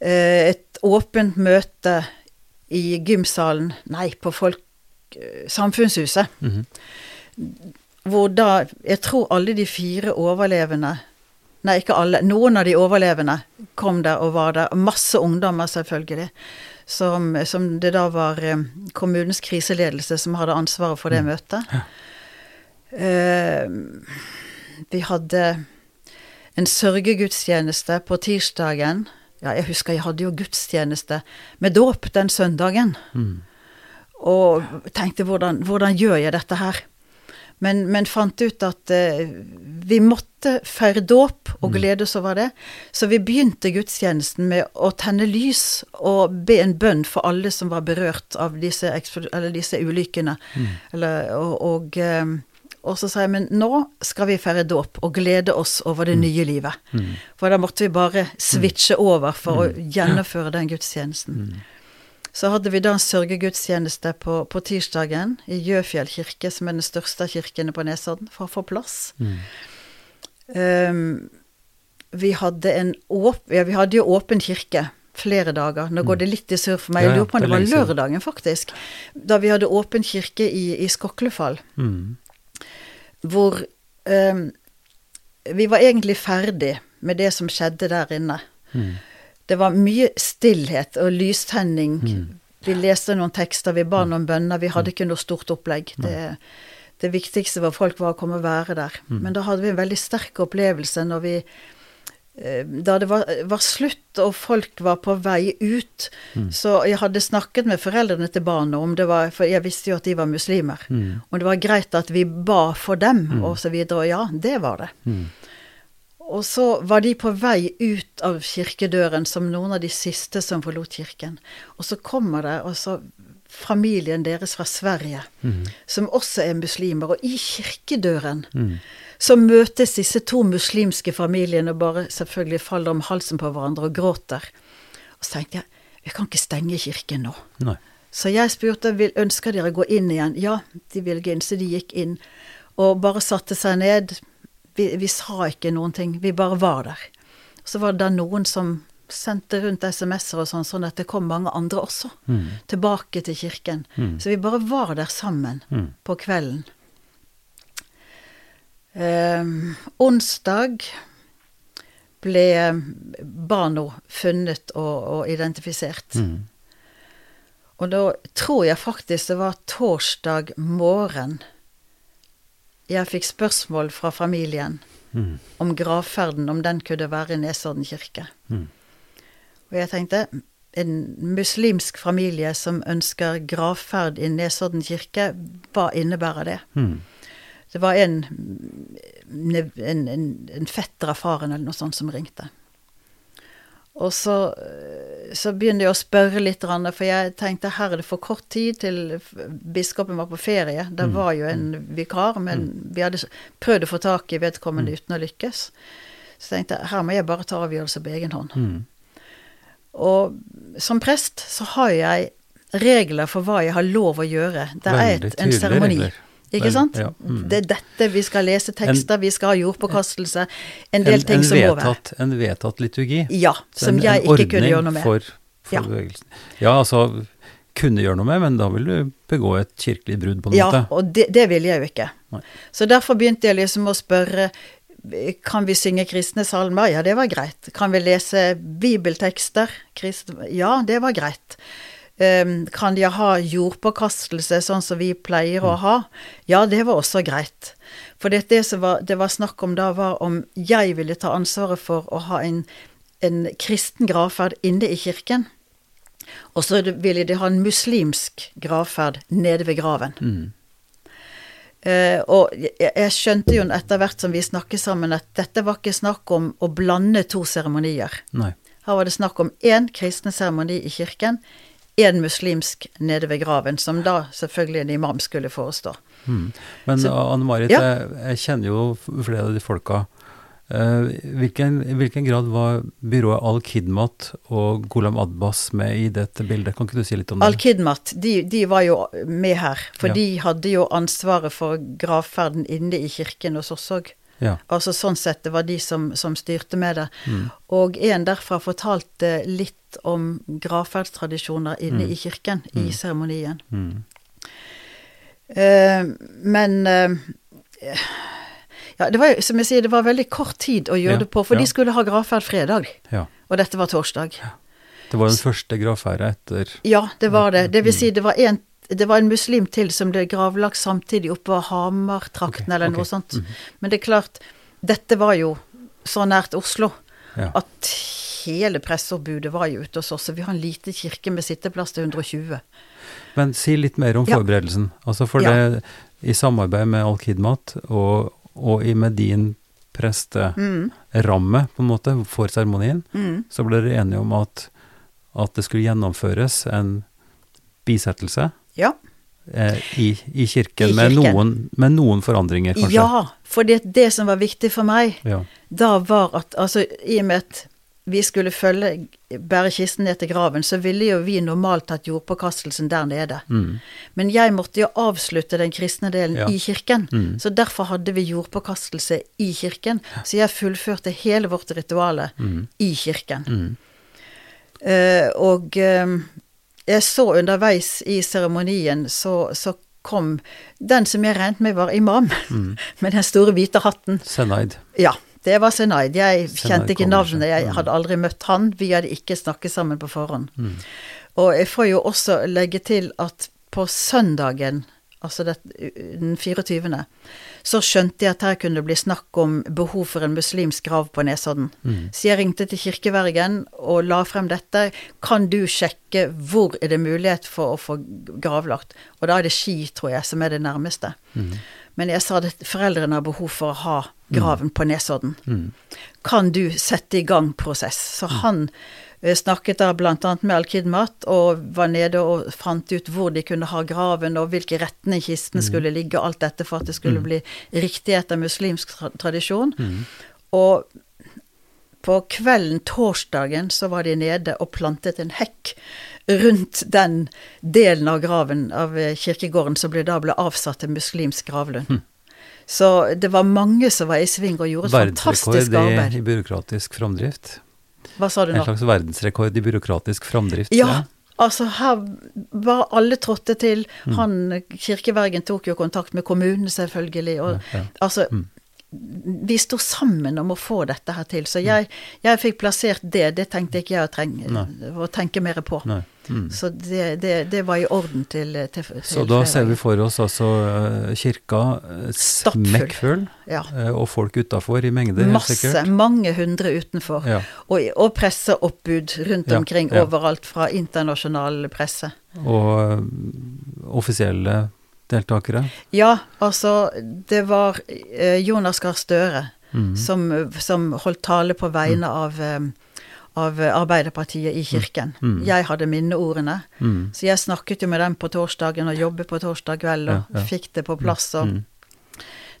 eh, et åpent møte i gymsalen, nei, på folk, Samfunnshuset, -hmm. hvor da Jeg tror alle de fire overlevende Nei, ikke alle. Noen av de overlevende kom der og var der. Masse ungdommer, selvfølgelig. Som, som det da var eh, kommunens kriseledelse som hadde ansvaret for det Mm. møtet. Ja. Uh, vi hadde en sørgegudstjeneste på tirsdagen. Ja, jeg husker jeg hadde jo gudstjeneste med dåp den søndagen. Mm. Og tenkte hvordan, hvordan gjør jeg dette her? Men, men fant ut at eh, vi måtte feire dåp og Mm. glede oss over det. Så vi begynte gudstjenesten med å tenne lys og be en bønn for alle som var berørt av disse, eller disse ulykkene. Mm. Eller, og, og, eh, og så sa jeg men nå skal vi feire dåp og glede oss over det nye livet. Mm. For da måtte vi bare switche over for Mm. å gjennomføre den gudstjenesten. Mm. Så hadde vi da en sørgegudstjeneste på, på tirsdagen i Gjøfjell kirke, som er den største av kirkene på Nesodden, for å få plass. Mm. Um, vi hadde en åp ja, vi hadde jo åpen kirke flere dager. Nå går det litt i surr for meg. Jeg lurer på om det var lørdagen, faktisk. Da vi hadde åpen kirke i, i Skoklefall, Mm. hvor um, vi var egentlig ferdig med det som skjedde der inne. Mm. Det var mye stillhet og lystenning. Mm. Vi leste noen tekster, vi ba noen bønner. Vi hadde ikke noe stort opplegg. Det, det viktigste var folk var å komme og være der. Mm. Men da hadde vi en veldig sterk opplevelse når vi eh, Da det var, var slutt og folk var på vei ut. Mm. Så jeg hadde snakket med foreldrene til barna om det var For jeg visste jo at de var muslimer. Mm. Om det var greit at vi ba for dem, Mm. og så videre. Og ja, det var det. Mm. Og så var de på vei ut av kirkedøren som noen av de siste som forlot kirken. Og så kommer det altså familien deres fra Sverige, Mm. som også er muslimer. Og i kirkedøren Mm. så møtes disse to muslimske familiene og bare selvfølgelig faller om halsen på hverandre og gråter. Og så tenkte jeg vi kan ikke stenge kirken nå. Nei. Så jeg spurte vil, ønsker dere gå inn igjen. Ja, de ville inn, så de gikk inn. Og bare satte seg ned. Vi, vi sa ikke noen ting, vi bare var der. Så var det da noen som sendte rundt SMS-er og sånn, sånn at det kom mange andre også Mm. tilbake til kirken. Mm. Så vi bare var der sammen Mm. på kvelden. Eh, onsdag ble Bano funnet og, og identifisert. Mm. Og da tror jeg faktisk det var torsdag morgen jeg fikk spørsmål fra familien Mm. om gravferden, om den kunne være i Nesodden kirke. Mm. Og jeg tenkte en muslimsk familie som ønsker gravferd i Nesodden kirke, hva innebærer det? Mm. Det var en, en, en, en fetter av faren eller noe sånt som ringte. Og så, eh, så begynner jeg å spørre litt, for jeg tenkte her er det for kort tid til biskopen var på ferie. Det Mm. var jo en vikar, men vi hadde prøvd å få tak i vedkommende uten å lykkes. Så jeg tenkte her må jeg bare ta avgjørelse på egen hånd. Mm. Og som prest så har jeg regler for hva jeg har lov å gjøre. Det er et, en seremoni. Ikke sant? ja, mm. Det er dette vi skal lese tekster, vi skal ha jordpåkastelse. En del en, ting en som må være. En vedtatt liturgi. Ja, som en- jeg en ikke kunne gjøre noe med. For, for Ja. bevegelsen. Ja, altså kunne gjøre noe med, men da vil du begå et kirkelig brudd, på en Ja, måte. og det, det ville jeg jo ikke. Nei. Så derfor begynte jeg liksom å spørre kan vi synge kristne salmer? Ja, det var greit. Kan vi lese bibeltekster? Kristne? Ja, det var greit. Um, kan de ha jordpåkastelse sånn som vi pleier å ha? Ja, det var også greit. For det, det som var, det var snakk om da, var om jeg ville ta ansvaret for å ha en, en kristen gravferd inne i kirken. Og så ville de ha en muslimsk gravferd nede ved graven. Mm. Uh, og jeg, jeg skjønte jo etter hvert som vi snakket sammen, at dette var ikke snakk om å blande to seremonier. Her var det snakk om én kristen seremoni i kirken, én muslimsk nede ved graven, som da selvfølgelig en imam skulle forestå. Mm. Men Så- Anne Marit, Ja. jeg, jeg kjenner jo flere av de folka. Uh, hvilken, I hvilken grad var byrået Al-Kidmat og Golam Adbas med i dette bildet? Kan ikke du si litt om det? Al-Kidmat, de, de var jo med her, for Ja. de hadde jo ansvaret for gravferden inne i kirken hos oss òg. Ja. Altså sånn sett, det var de som, som styrte med det. Mm. Og en derfra fortalte litt om gravferdstradisjoner inne i kirken, i seremonien. Mm. Eh, men eh, ja, det var som jeg sier, det var veldig kort tid å gjøre Ja, det på, for ja. de skulle ha gravferd fredag, ja. og dette var torsdag. Det var den første gravferda etter Ja, det var det. Det Mm. vil si, det var en, det var en muslim til som ble gravlagt samtidig oppe på Hamar-trakten Ok, eller noe noe sånt. Mhm. Men det er klart, dette var jo så nært Oslo ja. at hele presseombudet var jo ute hos oss, Så vi har en lite kirke med sitteplass til 120. Men si litt mer om Ja. forberedelsen. Altså for Ja. det, i samarbeid med Al-Kidmat og, og i med din presteramme, Mm, på en måte, for seremonien, mm, så ble dere enige om at, at det skulle gjennomføres en bisettelse ja. eh, i, i kirken, I Med, noen, med noen forandringer, kanskje. Ja, for det, det som var viktig for meg, Ja. da var at altså i og med at vi skulle følge, bære kisten ned til graven, så ville jo vi normalt hatt jordpåkastelsen der nede. Mm. Men jeg måtte jo avslutte den kristne delen Ja. i kirken, Mm. så derfor hadde vi jordpåkastelse i kirken. Så jeg fullførte hele vårt rituale Mm. i kirken. Mm. Eh, og eh, jeg så underveis i seremonien, så, så kom den som jeg regnet med var imam, Mm. med den store hvite hatten. Senaid. Ja, det var Senaid. Jeg Senaid kjente ikke navnet, jeg Mm. hadde aldri møtt han. Vi hadde ikke snakket sammen på forhånd. Mm. Og jeg får jo også legge til at på søndagen, altså det, den 24., så skjønte jeg at her kunne det bli snakk om behov for en muslimsk grav på Nesodden. Mm. Så jeg ringte til kirkevergen og la frem dette. Kan du sjekke hvor er det mulighet for å få gravlagt? Og da er det Ski, tror jeg, som er det nærmeste. Mm. Men jeg sa at foreldrene har behov for å ha graven på Nesodden. Mm. Kan du sette i gang prosess? Så han eh, snakket da bl.a. med Al-Kidmat og var nede og fant ut hvor de kunne ha graven og hvilke retning kisten skulle ligge, og alt dette for at det skulle bli riktig etter muslimsk tra tradisjon. Mm. Og på kvelden torsdagen så var de nede og plantet en hekk rundt den delen av graven av eh, kirkegården som ble, da ble avsatt til muslimsk gravlund. Så det var mange som var i sving og gjorde et fantastisk arbeid. Verdensrekord i byråkratisk framdrift. Hva sa du En slags verdensrekord i byråkratisk framdrift. Ja, altså her var alle trådte til. Mm. Han, kirkevergen tok jo kontakt med kommunen selvfølgelig, og Ja, ja. altså Mm. Vi sto sammen om å få dette her til, så jeg, jeg fikk plassert det. Det tenkte ikke jeg å, trenge, å tenke mer på. Nei. Mm. Så det, det, det var i orden til, til, til Så da ser vi for oss altså eh, kirka eh, smekkfull, Ja. eh, og folk utafor i mengde, helt Masse, sikkert. mange hundre utenfor. Ja. Og, og presseoppbud rundt omkring ja. overalt fra internasjonal presse. Og offisielle deltakere. Ja, altså det var Jonas Gahr Støre Mm. som, som holdt tale på vegne av, eh, av Arbeiderpartiet i kirken. Mm. Jeg hadde minneordene, Mm. så jeg snakket jo med dem på torsdagen og jobbet på torsdag kveld og Ja, ja. fikk det på plass. og Mm.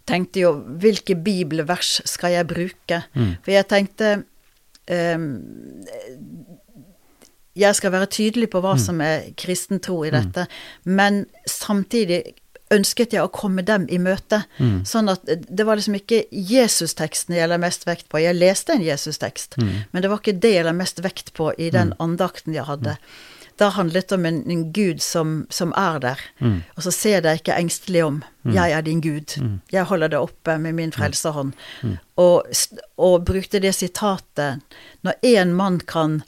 tenkte jo hvilke bibelvers skal jeg bruke? Mm. For jeg tenkte um, Jeg skal være tydelig på hva Mm. som er kristen tro i dette, men samtidig ønsket jeg å komme dem i møte. Mm. Sånn at det var liksom ikke Jesus-teksten jeg la mest vekt på. Jeg leste en Jesus-tekst, Mm. men det var ikke det jeg la mest vekt på i den andakten jeg hadde. Da handlet det om en, en Gud som, som er der. Mm. Og så se deg ikke engstelig om. Jeg er din Gud. Jeg holder deg oppe med min frelserhånd. Og, og brukte det sitatet Når én mann kan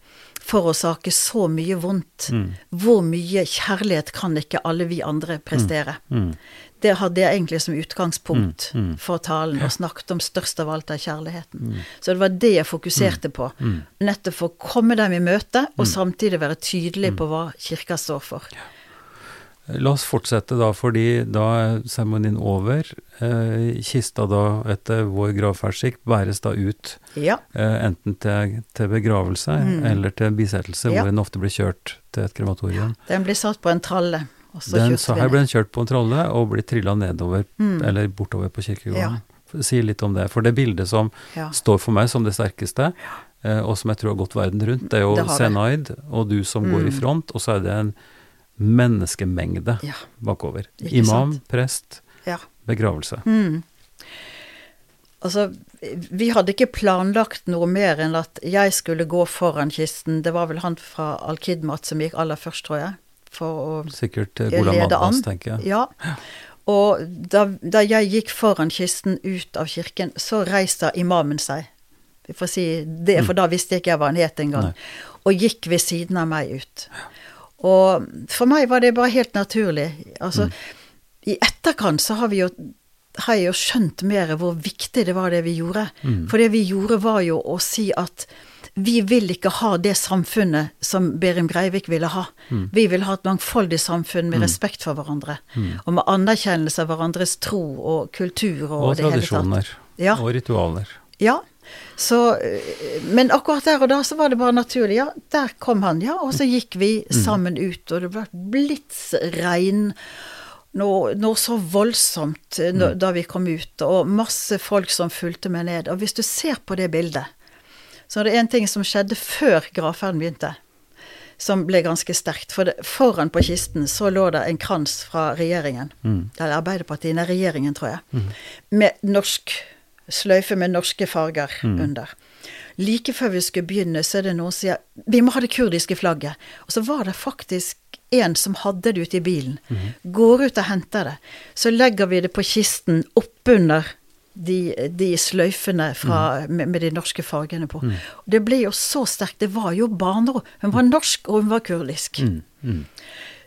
forårsake så mye vondt, hvor mye kjærlighet kan ikke alle vi andre prestere? Mm. Det hadde jeg egentlig som utgangspunkt Mm, mm. for talen, og snakket om størst av alt er kjærligheten. Så det var det jeg fokuserte på. Nettopp for å komme dem i møte, og samtidig være tydelig på hva kirka står for. La oss fortsette da, fordi da er seremonien over. Eh, kista da, etter vår gravferdsskikk, bæres da ut Ja. eh, enten til, til begravelse eller til bisettelse, Ja. hvor den ofte blir kjørt til et krematorium. Den blir satt på en tralle, og så Den, så her ble den kjørt på en tralle og blir trilla nedover, eller bortover på kirkegården. Si litt om det. For det bildet som Ja. står for meg som det sterkeste, eh, og som jeg tror har gått verden rundt, det er jo. Senaid og du som går i front, og så er det en menneskemengde Ja. bakover. Imam, sant? prest, ja. begravelse. Altså, vi hadde ikke planlagt noe mer enn at jeg skulle gå foran kisten. Det var vel han fra Al-Kidmat som gikk aller først, tror jeg. For å Sikkert eh, Golam lede Abbas, tenker jeg. Ja. Og da, da jeg gikk foran kisten ut av kirken, så reiste imamen seg. Vi får si det, for da visste jeg ikke jeg hva han het engang. Og gikk ved siden av meg ut. Og for meg var det bare helt naturlig. Altså, i etterkant så har vi jo har jeg jo skjønt mer hvor viktig det var det vi gjorde. For det vi gjorde var jo å si at vi vil ikke ha det samfunnet som Berim Breivik ville ha. Vi vil ha et mangfoldig samfunn med respekt for hverandre. Og med anerkjennelse av hverandres tro og kultur og, Og det hele tatt. Og tradisjoner. Ja. Og ritualer. Ja. Så, øh, men akkurat der og da så var det bare naturlig. Ja, der kom han, ja. Og så gikk vi sammen ut, og det ble blitsregn. Noe, noe så voldsomt øh, da vi kom ut, og masse folk som fulgte med ned. Og hvis du ser på det bildet, så er det en ting som skjedde før gravferden begynte, som ble ganske sterkt. For det, foran på kisten så lå det en krans fra regjeringen, eller Arbeiderpartiet, nei, regjeringen, tror jeg, med norsk sløyfe med norske farger under. Like før vi skulle begynne, så er det noen som sier vi må ha det kurdiske flagget. Og så var det faktisk en som hadde det ute i bilen. Går ut og henter det. Så legger vi det på kisten oppunder de, de sløyfene fra, med, med de norske fargene på. Og det ble jo så sterkt. Det var jo barneord. Hun var norsk, og hun var kurdisk.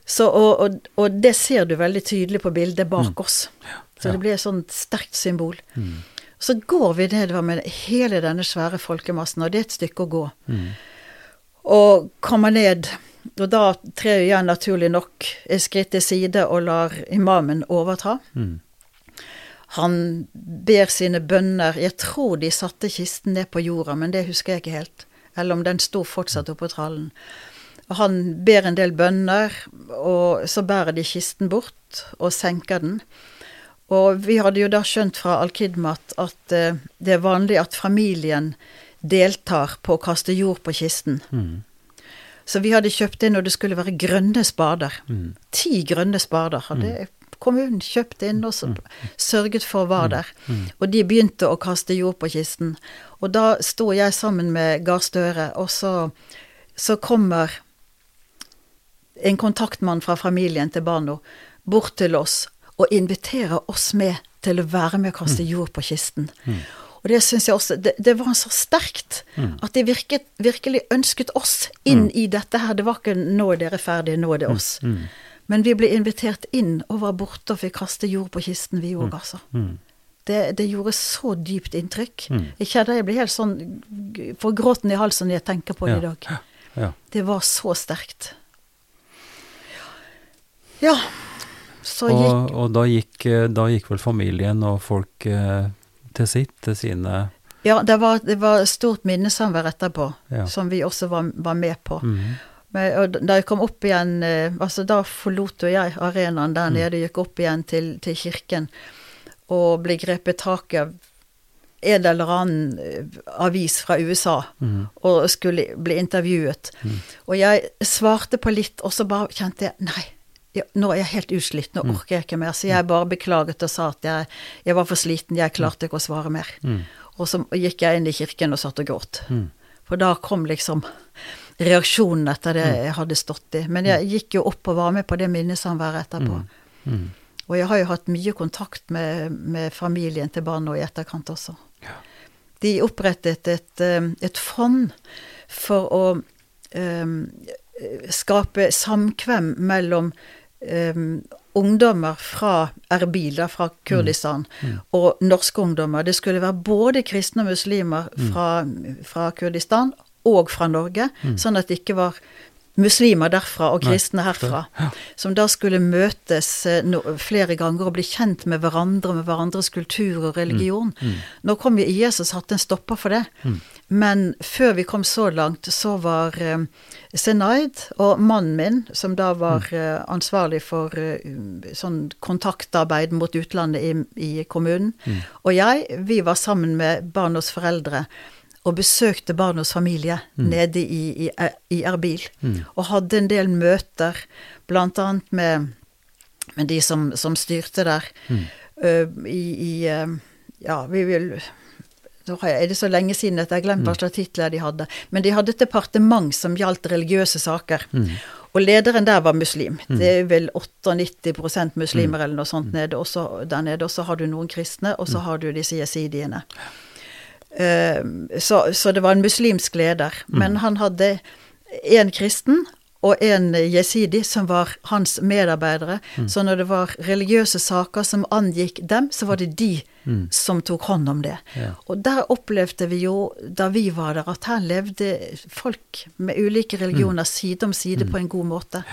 Så, og, og, og det ser du veldig tydelig på bildet bak oss. Så det blir et sånt sterkt symbol. Så går vi nedover med hele denne svære folkemassen, og det er et stykke å gå. Og kommer ned, og da trer jeg naturlig nok et skritt til side og lar imamen overta. Han ber sine bønner Jeg tror de satte kisten ned på jorda, men det husker jeg ikke helt. Eller om den sto fortsatt oppå trallen. Og han ber en del bønner, og så bærer de kisten bort og senker den. Og vi hadde jo da skjønt fra Al-Kidmat at eh, det er vanlig at familien deltar på å kaste jord på kisten. Så vi hadde kjøpt inn, og det skulle være grønne spader. Ti grønne spader hadde kommunen kjøpt inn og sørget for var der. Og de begynte å kaste jord på kisten. Og da sto jeg sammen med Gahr Støre, og så, så kommer en kontaktmann fra familien til Bano bort til oss og inviterer oss med til å være med og kaste jord på kisten. Og det syns jeg også det, det var så sterkt at de virket, virkelig ønsket oss inn i dette her. Det var ikke 'nå er dere ferdige, nå er det oss'. Men vi ble invitert inn og var borte og fikk kaste jord på kisten, vi òg, altså. Det, det gjorde så dypt inntrykk. Jeg kjenner jeg blir helt sånn får gråten i halsen når jeg tenker på det i dag. Ja. Det var så sterkt. Ja. Så Og, gikk og da, gikk, eh, da gikk vel familien og folk eh, til sitt, til sine Ja, det var, det var stort minnesamvær etterpå, Ja. som vi også var, var med på. Mhm. Men, og da jeg kom opp igjen eh, Altså, da forlot jo jeg arenaen der nede, gikk opp igjen til, til kirken og ble grepet tak av en eller annen avis fra USA og skulle bli intervjuet. Og jeg svarte på litt, og så bare kjente jeg Nei, ja, nå er jeg helt utslitt, nå orker jeg ikke mer. Så jeg bare beklaget og sa at jeg, jeg var for sliten, jeg klarte ikke å svare mer. Og så gikk jeg inn i kirken og satt og gråt. For da kom liksom reaksjonen etter det jeg hadde stått i. Men jeg gikk jo opp og var med på det minnesamværet etterpå. Og jeg har jo hatt mye kontakt med, med familien til barna i etterkant også. De opprettet et, eh, et fond for å um, skape samkvem mellom um, ungdommer fra Erbil, fra Kurdistan, mm. Mm. og norske ungdommer. Det skulle være både kristne og muslimer fra, fra Kurdistan og fra Norge, mm. sånn at det ikke var muslimer derfra og kristne herfra, som da skulle møtes eh, flere ganger og bli kjent med hverandre, med hverandres kultur og religion. Mm. Mm. Nå kom jo IS og satte en stopper for det. Mm. Men før vi kom så langt, så var eh, Senaid og mannen min, som da var eh, ansvarlig for eh, sånn kontaktarbeid mot utlandet i, i kommunen, mm. og jeg, vi var sammen med barnas foreldre og besøkte barnas familie mm. nede i, i, i Erbil. Mm. Og hadde en del møter, blant annet med, med de som, som, styrte der. Mm. Uh, i, i uh, Ja, vi vil nå er det så lenge siden at jeg har glemt hva mm. slags titler de hadde. Men de hadde et departement som gjaldt religiøse saker. Mm. Og lederen der var muslim. Mm. Det er vel 98% muslimer eller noe sånt nede, også, der nede. Og så har du noen kristne, og så har du disse jesidiene. Uh, så, så, det var en muslimsk leder. Mm. Men han hadde en kristen og en jesidi som var hans medarbeidere. Mm. Så når det var religiøse saker som angikk dem, så var det de mm. som tok hånd om det. Ja. Og der opplevde vi jo, da vi var der, at her levde folk med ulike religioner mm. side om side mm. på en god måte.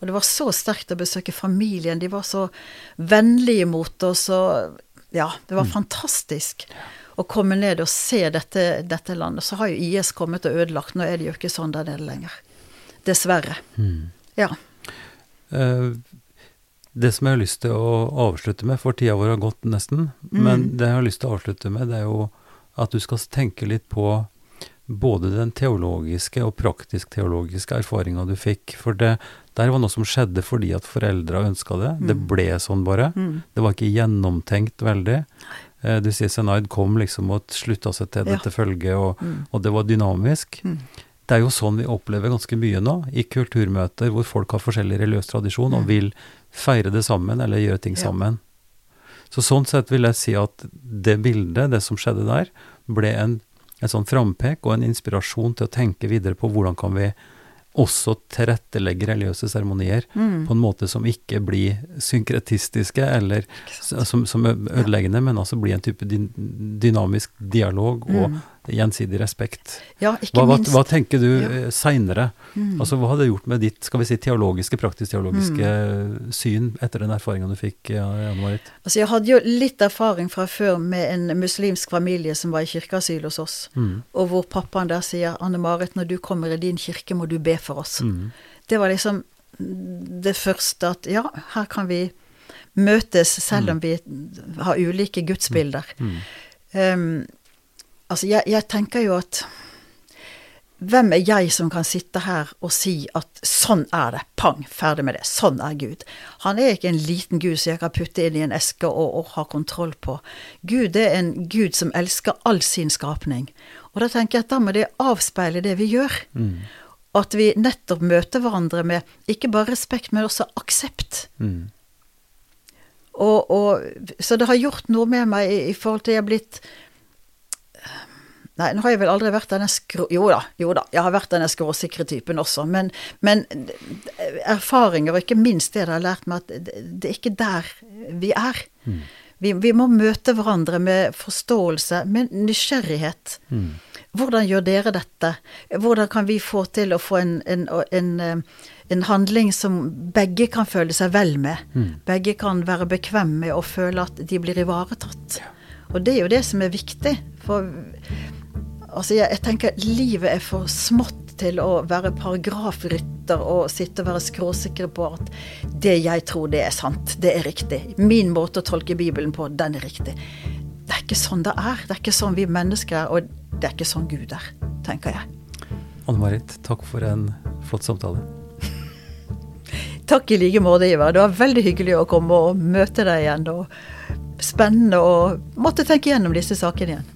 Og det var så sterkt å besøke familien. De var så vennlige mot oss, og ja, det var mm. fantastisk å komme ned og se dette, dette, landet. Så har jo IS kommet og ødelagt. Nå er det jo ikke sånn der nede lenger. Dessverre. Mm. Ja. Uh, det som jeg har lyst til å avslutte med, for tida vår har gått nesten, mm. men det jeg har lyst til å avslutte med, det er jo at du skal tenke litt på både den teologiske og praktisk-teologiske erfaringa du fikk. For det der var noe som skjedde fordi at foreldra ønska det. Mm. Det ble sånn bare. Mm. Det var ikke gjennomtenkt veldig. Eh, du sier Senaid kom liksom og slutta seg til dette ja. følget, og, mm. og, det var dynamisk. Det er jo sånn vi opplever ganske mye nå, i kulturmøter hvor folk har forskjellig religiøs tradisjon og mm. vil feire det sammen eller gjøre ting ja. sammen. Så sånn sett vil jeg si at det bildet, det som skjedde der, ble en, en sånn frampek og en inspirasjon til å tenke videre på hvordan kan vi også tilrettelegge religiøse seremonier mm. på en måte som ikke blir synkretistiske eller som, som ødeleggende, men altså blir en type dynamisk dialog og mm gjensidig respekt. Ja, hva, hva, hva, tenker du ja. Eh, seinere? Mm. Altså, hva hadde det gjort med ditt skal vi si, teologiske, praktisk-teologiske mm. syn etter den erfaringa du fikk? Ja, Marit? Altså, jeg hadde jo litt erfaring fra før med en muslimsk familie som var i kirkeasyl hos oss, mm. og hvor pappaen der sier Anne Marit, når du kommer i din kirke, må du be for oss. Mm. Det var liksom det første at ja, her kan vi møtes selv om mm. vi har ulike gudsbilder. Um, Altså, jeg, jeg, tenker jo at hvem er jeg som kan sitte her og si at sånn er det, pang, ferdig med det, sånn er Gud. Han er ikke en liten Gud som jeg kan putte inn i en eske og, og ha kontroll på. Gud er en Gud som elsker all sin skapning. Og da tenker jeg at da må det avspeile det vi gjør. Mm. At vi nettopp møter hverandre med ikke bare respekt, men også aksept. Mm. Og, og, så det har gjort noe med meg i, i forhold til jeg er blitt Nei, nå har jeg vel aldri vært denne skrå... Jo da, jo da, jeg har vært denne skråsikre typen også. Men, men, erfaringer, og ikke minst det det har lært meg, at det, er ikke der vi er. Mm. Vi, vi, må møte hverandre med forståelse, med nysgjerrighet. Mm. Hvordan gjør dere dette? Hvordan kan vi få til å få en, en, en, en handling som begge kan føle seg vel med? Mm. Begge kan være bekvemme med å føle at de blir ivaretatt. Ja. Og det er jo det som er viktig. For Altså, jeg, jeg, tenker livet er for smått til å være paragrafrytter og sitte og være skråsikre på at det jeg tror, det er sant. Det er riktig. Min måte å tolke Bibelen på, den er riktig. Det er ikke sånn det er. Det er ikke sånn vi mennesker er, og det er ikke sånn Gud er, tenker jeg. Anne Marit, takk for en flott samtale. Takk i like måte, Ivar. Det var veldig hyggelig å komme og møte deg igjen. og Spennende å måtte tenke gjennom disse sakene igjen.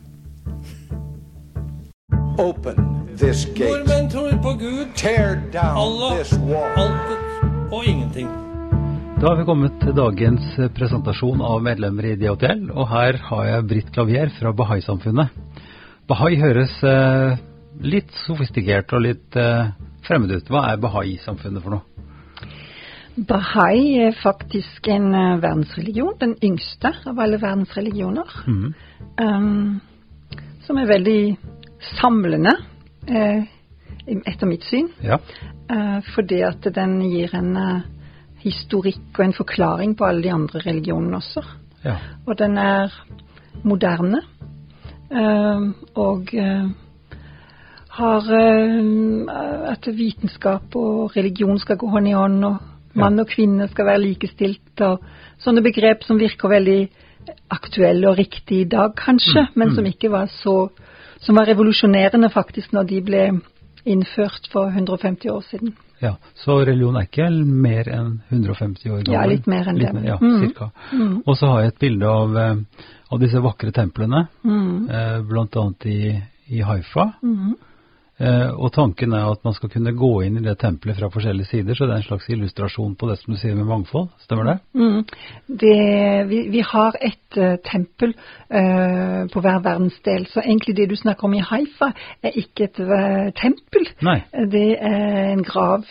Open this gate. Nordmenn tror på Gud, Tear down Allah, this wall. alt og ingenting. Da har vi kommet til dagens presentasjon av medlemmer i DHTL, og her har jeg Britt Klavier fra Bahai-samfunnet. Bahai høres eh, litt sofistikert og litt eh, fremmed ut. Hva er Bahai-samfunnet for noe? Bahai er faktisk en eh, verdensreligion, den yngste av alle verdensreligioner. Mm. Um, som er veldig samlende, eh, etter mitt syn. Ja. Eh, fordi at den gir en eh, historikk og en forklaring på alle de andre religionene også. ja. Og den er moderne. og har eh, at vitenskap og religion skal gå hånd i hånd, og mann og kvinne skal være likestilt, og sånne begrep som virker veldig aktuelle og riktige i dag, kanskje, men som ikke var så Som var revolusjonerende, faktisk, når de ble innført for 150 år siden. ja. Så religion er ikke mer enn 150 år gammel? Ja, litt mer enn Litt det. mer, ja, Mm. cirka. Og så har jeg et bilde av, eh, av disse vakre templene, Mm. eh, annet i, i Haifa. Mhm. Eh, og tanken er at man skal kunne gå inn i det tempelet fra forskjellige sider, så det er en slags illustrasjon på det som du sier med mangfold. Stemmer det? Mm. Det, vi, vi har et uh, tempel uh, på hver verdensdel, så egentlig det du snakker om i Haifa, er ikke et uh, tempel. Nei, Det er en grav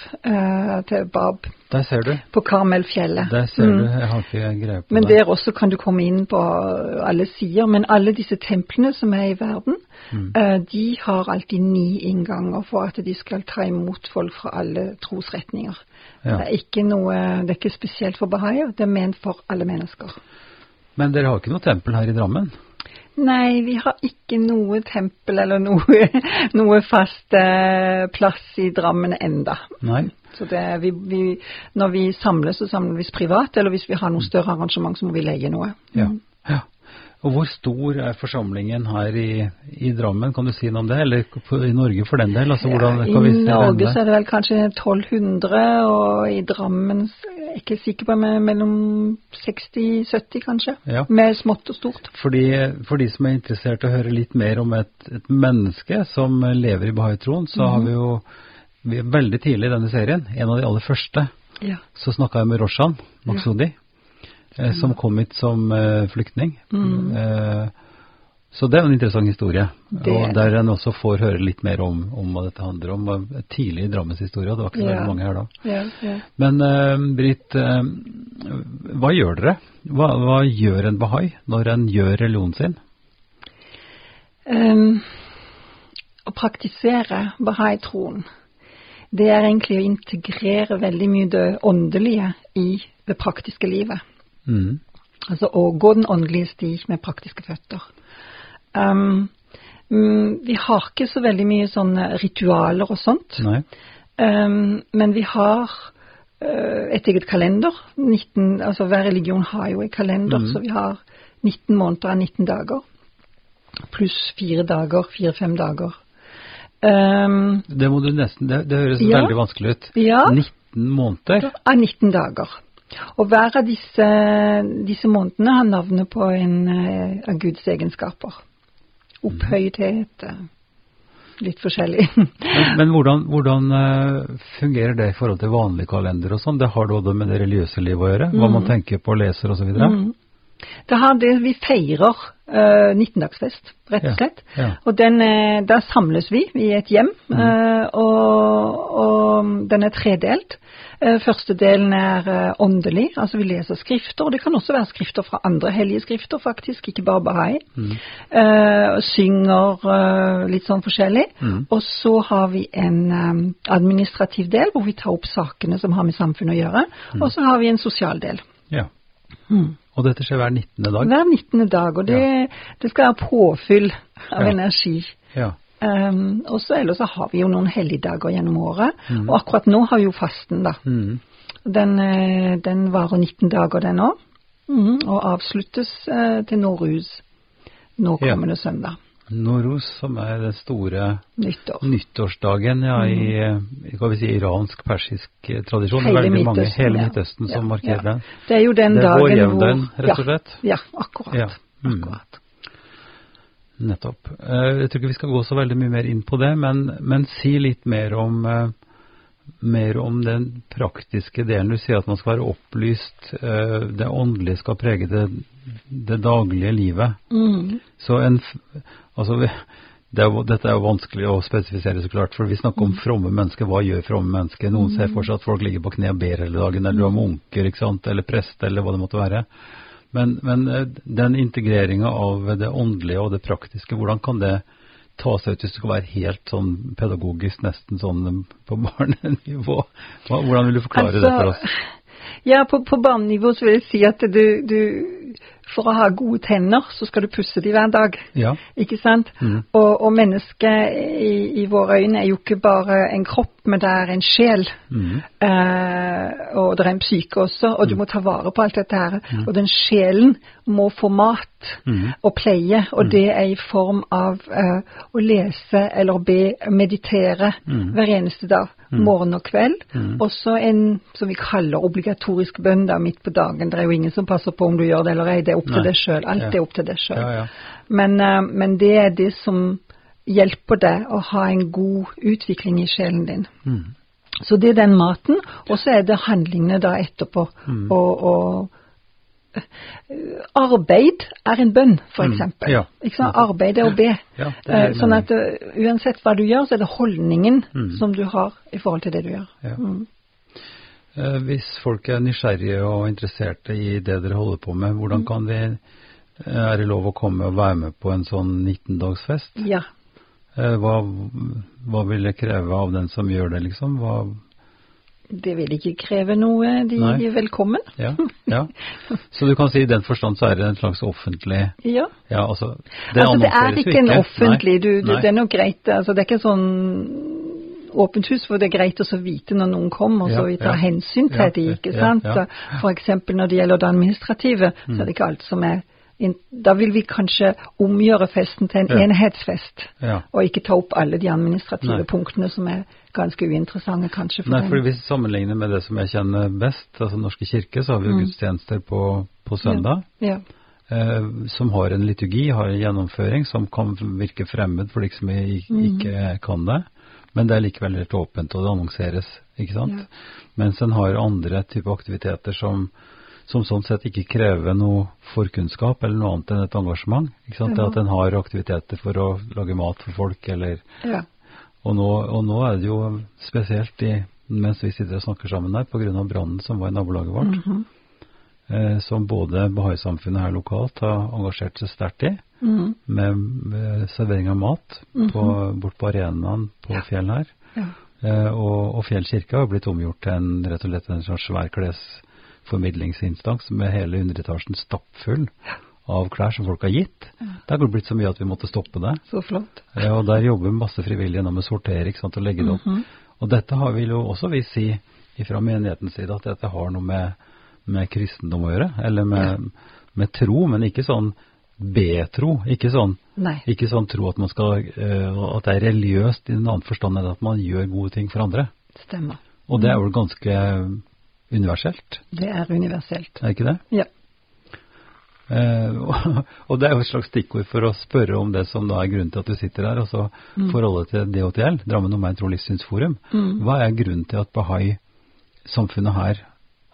til Bab der ser du. på Karmelfjellet. Der ser Mm. du. Jeg har ikke greie på det. Men det. der også kan du komme inn på alle sider. Men alle disse templene som er i verden, Mm. eh, de har alltid ni innganger for at de skal ta imot folk fra alle trosretninger. Ja. Det, er ikke noe, det er ikke spesielt for bahaier, det er ment for alle mennesker. Men dere har ikke noe tempel her i Drammen? Nei, vi har ikke noe tempel eller noe, noe fast eh, plass i Drammen enda. Nei? Så det, vi, vi, når vi samles, så samler vi privat, eller hvis vi har noe større arrangement, så må vi leie noe. Ja. ja. Og hvor stor er forsamlingen her i, i Drammen, kan du si noe om det? Eller i Norge for den del? Altså, hvordan I vi se Norge så er det vel kanskje 1200, og i Drammen jeg er ikke sikker på, men mellom 60-70 kanskje. Ja. Med smått og stort. Fordi, for de som er interessert i å høre litt mer om et, et menneske som lever i Bahai-troen, så har vi jo veldig tidlig i denne serien, en av de aller første, Ja. så snakka jeg med Roshan Maksudi, eh, som kom hit som eh, flyktning. Eh, så det er en interessant historie, Det- og der en også får høre litt mer om, om hva dette handler om. Tidlig i Drammens historie, og det var ikke så Ja. mange her da. Ja, ja. Men eh, Britt, hva gjør dere? Hva, hva gjør en bahai når en gjør religionen sin? Um, å praktisere bahai-troen, det er egentlig å integrere veldig mye det åndelige i det praktiske livet. Mm. Altså å gå den åndelige sti med praktiske føtter. Ehm, mm, vi har ikke så veldig mye sånne ritualer og sånt. Ehm, men vi har uh, et eget kalender. 19, altså Hver religion har jo en kalender, mm. så vi har 19 måneder av 19 dager. Pluss fire dager, fire-fem dager. Ehm, Det må du nesten Det, det høres Ja. veldig vanskelig ut. ja, 19 måneder? av 19 dager. Og hver av disse, disse månedene har navnet på en eh, av Guds egenskaper. Opphøythet, eh, litt forskjellig. Men, men hvordan, hvordan eh, fungerer det i forhold til vanlig kalender og sånn? Det har da med det religiøse livet å gjøre? Hva man tenker på, leser osv.? Mm. Det har det, vi feirer uh, 19-dagsfest, rett og slett. ja. Og den, eh, da samles vi i et hjem, eh, og, og den er tredelt. Uh, første delen er eh, åndelig, altså vi leser skrifter, og det kan også være skrifter fra andre hellige skrifter, faktisk, ikke bare Bahai. Mm. synger eh, litt sånn forskjellig. Og så har vi en um, administrativ del, hvor vi tar opp sakene som har med samfunnet å gjøre. Og så har vi en sosial del. Ja. Og dette skjer hver 19. dag? Hver 19. dag, og det, det skal være påfyll av Ja. energi. Ja. Um, og så ellers så har vi jo noen helligdager gjennom året, og akkurat nå har vi jo fasten, da. Mm. Den, eh, den varer 19 dager, den òg, og avsluttes uh, til Norruz nå Ja. kommende søndag. Noros, som er den store Nyttår. nyttårsdagen ja, i, vi si, iransk-persisk eh, tradisjon. Hele veldig mange, Midtøsten, hele ja. Midtøsten som markerer ja. den. Det er jo den Det er dagen vår hvor jevndøgn, rett og slett. Ja, ja akkurat. Ja. Mm. akkurat. Nettopp. Eh, Jeg tror ikke vi skal gå så veldig mye mer inn på det, men, men si litt mer om, eh, mer om den praktiske delen. Du sier at man skal være opplyst, det åndelige skal prege det, det daglige livet. Mm. Så en, altså, det er, dette er jo vanskelig å spesifisere, så klart, for vi snakker om fromme mennesker. Hva gjør fromme mennesker? Noen ser for seg at folk ligger på kne og ber hele dagen, eller du har munker, ikke sant? eller prest, eller hva det måtte være. Men, men eh, den integreringa av det åndelige og det praktiske, hvordan kan det ta seg ut hvis det skal være helt sånn pedagogisk, nesten sånn eh, på barnenivå? Hvordan vil du forklare det for oss? Ja, på, på barnenivå så vil jeg si at du, du For å ha gode tenner, så skal du pusse de hver dag. Ja. Ikke sant? Mm. Og, og mennesket i, i våre øyne er jo ikke bare en kropp, men det er en sjel. Mm. Eh, og det er en psyke også, og du må ta vare på alt dette her. Og den sjelen må få mat Mhm. og pleie, og det er i form av eh, å lese eller be, meditere hver eneste dag. Morgen og kveld. Også en som vi kaller obligatorisk bønn da, midt på dagen. Det er jo ingen som passer på om du gjør det eller ei, det er opp Nei. til deg sjøl. Alt Ja. er opp til deg sjøl. Ja, ja. Men, eh, men det er det som hjelper deg å ha en god utvikling i sjelen din. Mm. Så det er den maten, og så er det handlingene da etterpå. Mm. Og, og eh, arbeid er en bønn, for Mm, ja. Arbeid er å be. Ja, er Eh, sånn at uansett hva du gjør, så er det holdningen Mm. som du har i forhold til det du gjør. Ja. Mm. Eh, Hvis folk er nysgjerrige og interesserte i det dere holder på med, hvordan Mm. kan de er det lov å komme og være med på en sånn 19-dagsfest? Ja. Eh, Hva, hva vil det kreve av den som gjør det, liksom? Hva, Det vil ikke kreve noe. De Nei. er velkommen. ja, ja. Så du kan si i den forstand så er det en slags offentlig Ja. Ja, altså Det altså, det er ikke en offentlig du, du. Det er nok greit. Altså, det er ikke sånn åpent hus hvor det er greit å så vite når noen kommer, så vi tar ja. hensyn til Ja, de, ikke ja, sant. ja. F.eks. når det gjelder det administrative, så er det ikke alt som er Da vil vi kanskje omgjøre festen til en Ja. enhetsfest, Ja. og ikke ta opp alle de administrative Nei. punktene som er ganske uinteressante kanskje for Nei, for Hvis vi sammenligner med det som jeg kjenner best, altså Norske kirke, så har vi jo gudstjenester på, på søndag. Ja. eh, som har en liturgi, har en gjennomføring som kan virke fremmed for de som i- ikke kan det. Men det er likevel helt åpent, og det annonseres, ikke sant. Ja. Mens en har andre typer aktiviteter som, som sånn sett ikke krever noe forkunnskap eller noe annet enn et engasjement. Ikke sant? Det at en har aktiviteter for å lage mat for folk, eller ja. og nå, og nå er det jo spesielt i, mens vi sitter og snakker sammen her, pga. brannen som var i nabolaget vårt, Mm eh, som både Bahai-samfunnet her lokalt har engasjert seg sterkt i, mm. med, med servering av mat på, bort på arenaen på fjellet her. ja. Eh, og, og Fjell kirke har blitt omgjort til en, rett og slett en sånn svær klesformidlingsinstans med hele underetasjen stappfull av klær som folk har gitt. Det har blitt så mye at vi måtte stoppe det. Så flott. Ja, og der jobber masse frivillige nå med å sortere ikke sant, og legge det opp. Mhm. Og dette har vi jo også vi si fra menighetens side at dette har noe med, med kristendom å gjøre. Eller med, med tro, men ikke sånn betro. Ikke sånn, Nei. ikke sånn tro at, man skal, uh, at det er religiøst i en annen forstand enn at man gjør gode ting for andre. Stemmer. Og det er vel ganske universelt, Det er universelt. er ikke det? Ja. Uh, og- det er jo et slags stikkord for å spørre om det som da er grunnen til at du sitter her, altså forholdet til DHTL, Drammen Omegn Tro Livssynsforum. Mm. Hva er grunnen til at Bahai-samfunnet her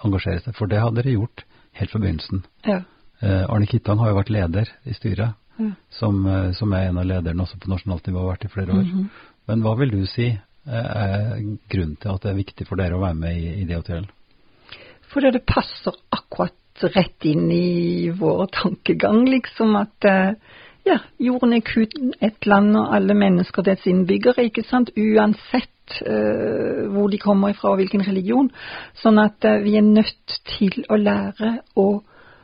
engasjerer seg? For det hadde dere gjort helt fra begynnelsen. Ja. Eh, Arne Kittang har jo vært leder i styret, Ja. som, eh, som er en av lederne også på nasjonalt nivå, har vært i flere år. Mhm. Men hva vil du si eh, er grunnen til at det er viktig for dere å være med i, i DHTL? Fordi det passer akkurat rett inn i vår tankegang, liksom at ja, jorden er kun ett land, og alle mennesker dets innbyggere, ikke sant, uansett hvor de kommer ifra og hvilken religion. Sånn at eh, vi er nødt til å lære å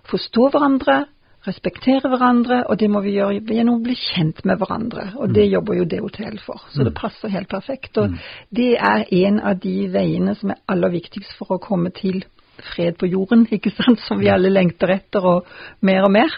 forstå hverandre, respektere hverandre, og det må vi gjøre gjennom å bli kjent med hverandre. Og det jobber jo DHTL for, så det passer helt perfekt. Og det er en av de veiene som er aller viktigst for å komme til fred på jorden, ikke sant, som vi alle lengter etter, og mer og mer.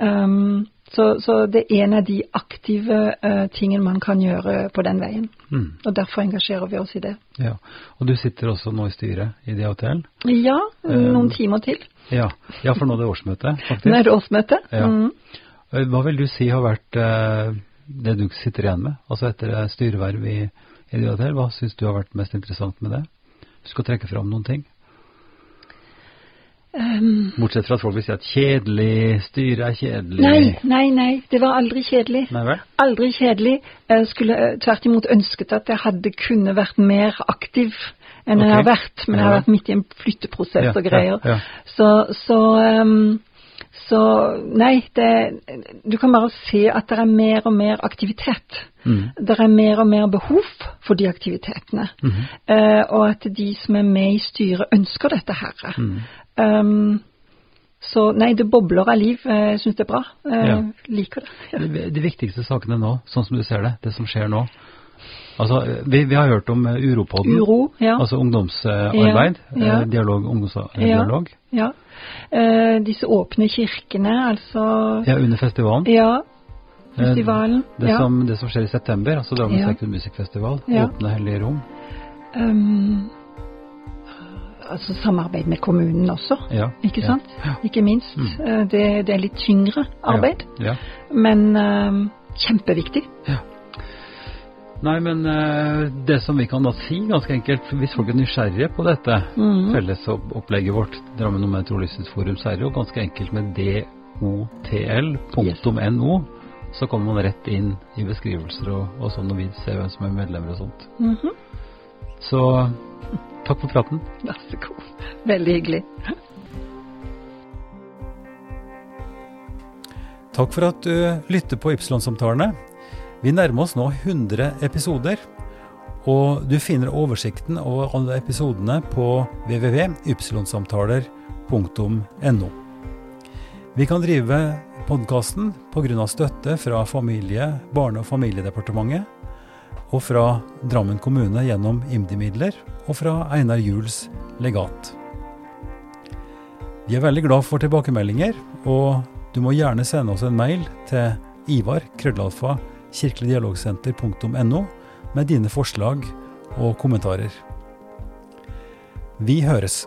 Um, Så, så det er en av de aktive uh, tingene man kan gjøre på den veien. Mm. Og derfor engasjerer vi oss i det. Ja. Og du sitter også nå i styret i DHTL? Ja, noen um, timer til. Ja. ja, for nå er det årsmøte, faktisk. Nå er det årsmøte. Ja. Mm. Eh, Hva vil du si har vært uh, det du sitter igjen med? Altså etter eh, styreverv i, i DHTL, hva syns du har vært mest interessant med det? Du skal trekke fram noen ting? Um, Bortsett fra at folk vil si at kjedelig, styret er kjedelig. nei, nei, nei. Det var aldri kjedelig. Nei vel? Aldri kjedelig. Jeg skulle eh, tvert imot ønsket at jeg hadde kunne vært mer aktiv enn jeg har vært. Men jeg har vært midt i en flytteprosess Ja, og greier. ja, ja. Så, så, um, så nei, det, du kan bare se at det er mer og mer aktivitet. Mm. Det er mer og mer behov for de aktivitetene. Mm. Uh, og at de som er med i styret, ønsker dette her. Mm. Ehm, så nei, det bobler av liv. Eh, Jeg syns det er bra. Jeg Ja. liker det. Ja. De, de viktigste sakene nå, sånn som du ser det, det som skjer nå. Altså, vi, vi har hørt om eh, Uropodden, Uro, ja. altså ungdomsarbeid, Ja, eh, dialog, ungdomsdialog. ja. Eh, disse åpne kirkene, altså Ja, under festivalen. Ja. Eh, Festivalen. Det, ja. som, det som skjer i september, altså Drammen Ja. Secular Musikkfestival, åpne hellige rom. Um, altså samarbeid med kommunen også, Ja. ikke ja. sant? Ikke minst. Mm. Eh, det, det er litt tyngre arbeid, Ja. men uh, kjempeviktig. Nei, men uh, det som vi kan da si, ganske enkelt, hvis folk er nysgjerrige på dette mm. fellesopplegget vårt, Drammen og Tro forum, så er det jo ganske enkelt med dotl.no. Så kommer man rett inn i beskrivelser og, og sånn, og vi ser hvem som er medlemmer og sånt. Mhm. Så takk for praten. Vær så god. Veldig hyggelig. Takk for at du lytter på Ypsilon-samtalene. Vi nærmer oss nå 100 episoder, og du finner oversikten over alle episodene på www.ypsilonsamtaler.no. Vi kan drive podkasten pga. støtte fra Familie-, barne- og familiedepartementet, og fra Drammen kommune gjennom IMDi-midler, og fra Einar Juels legat. Vi er veldig glad for tilbakemeldinger, og du må gjerne sende oss en mail til Ivar krøllalfa kirkeligdialogsenter.no med dine forslag og kommentarer. Vi høres.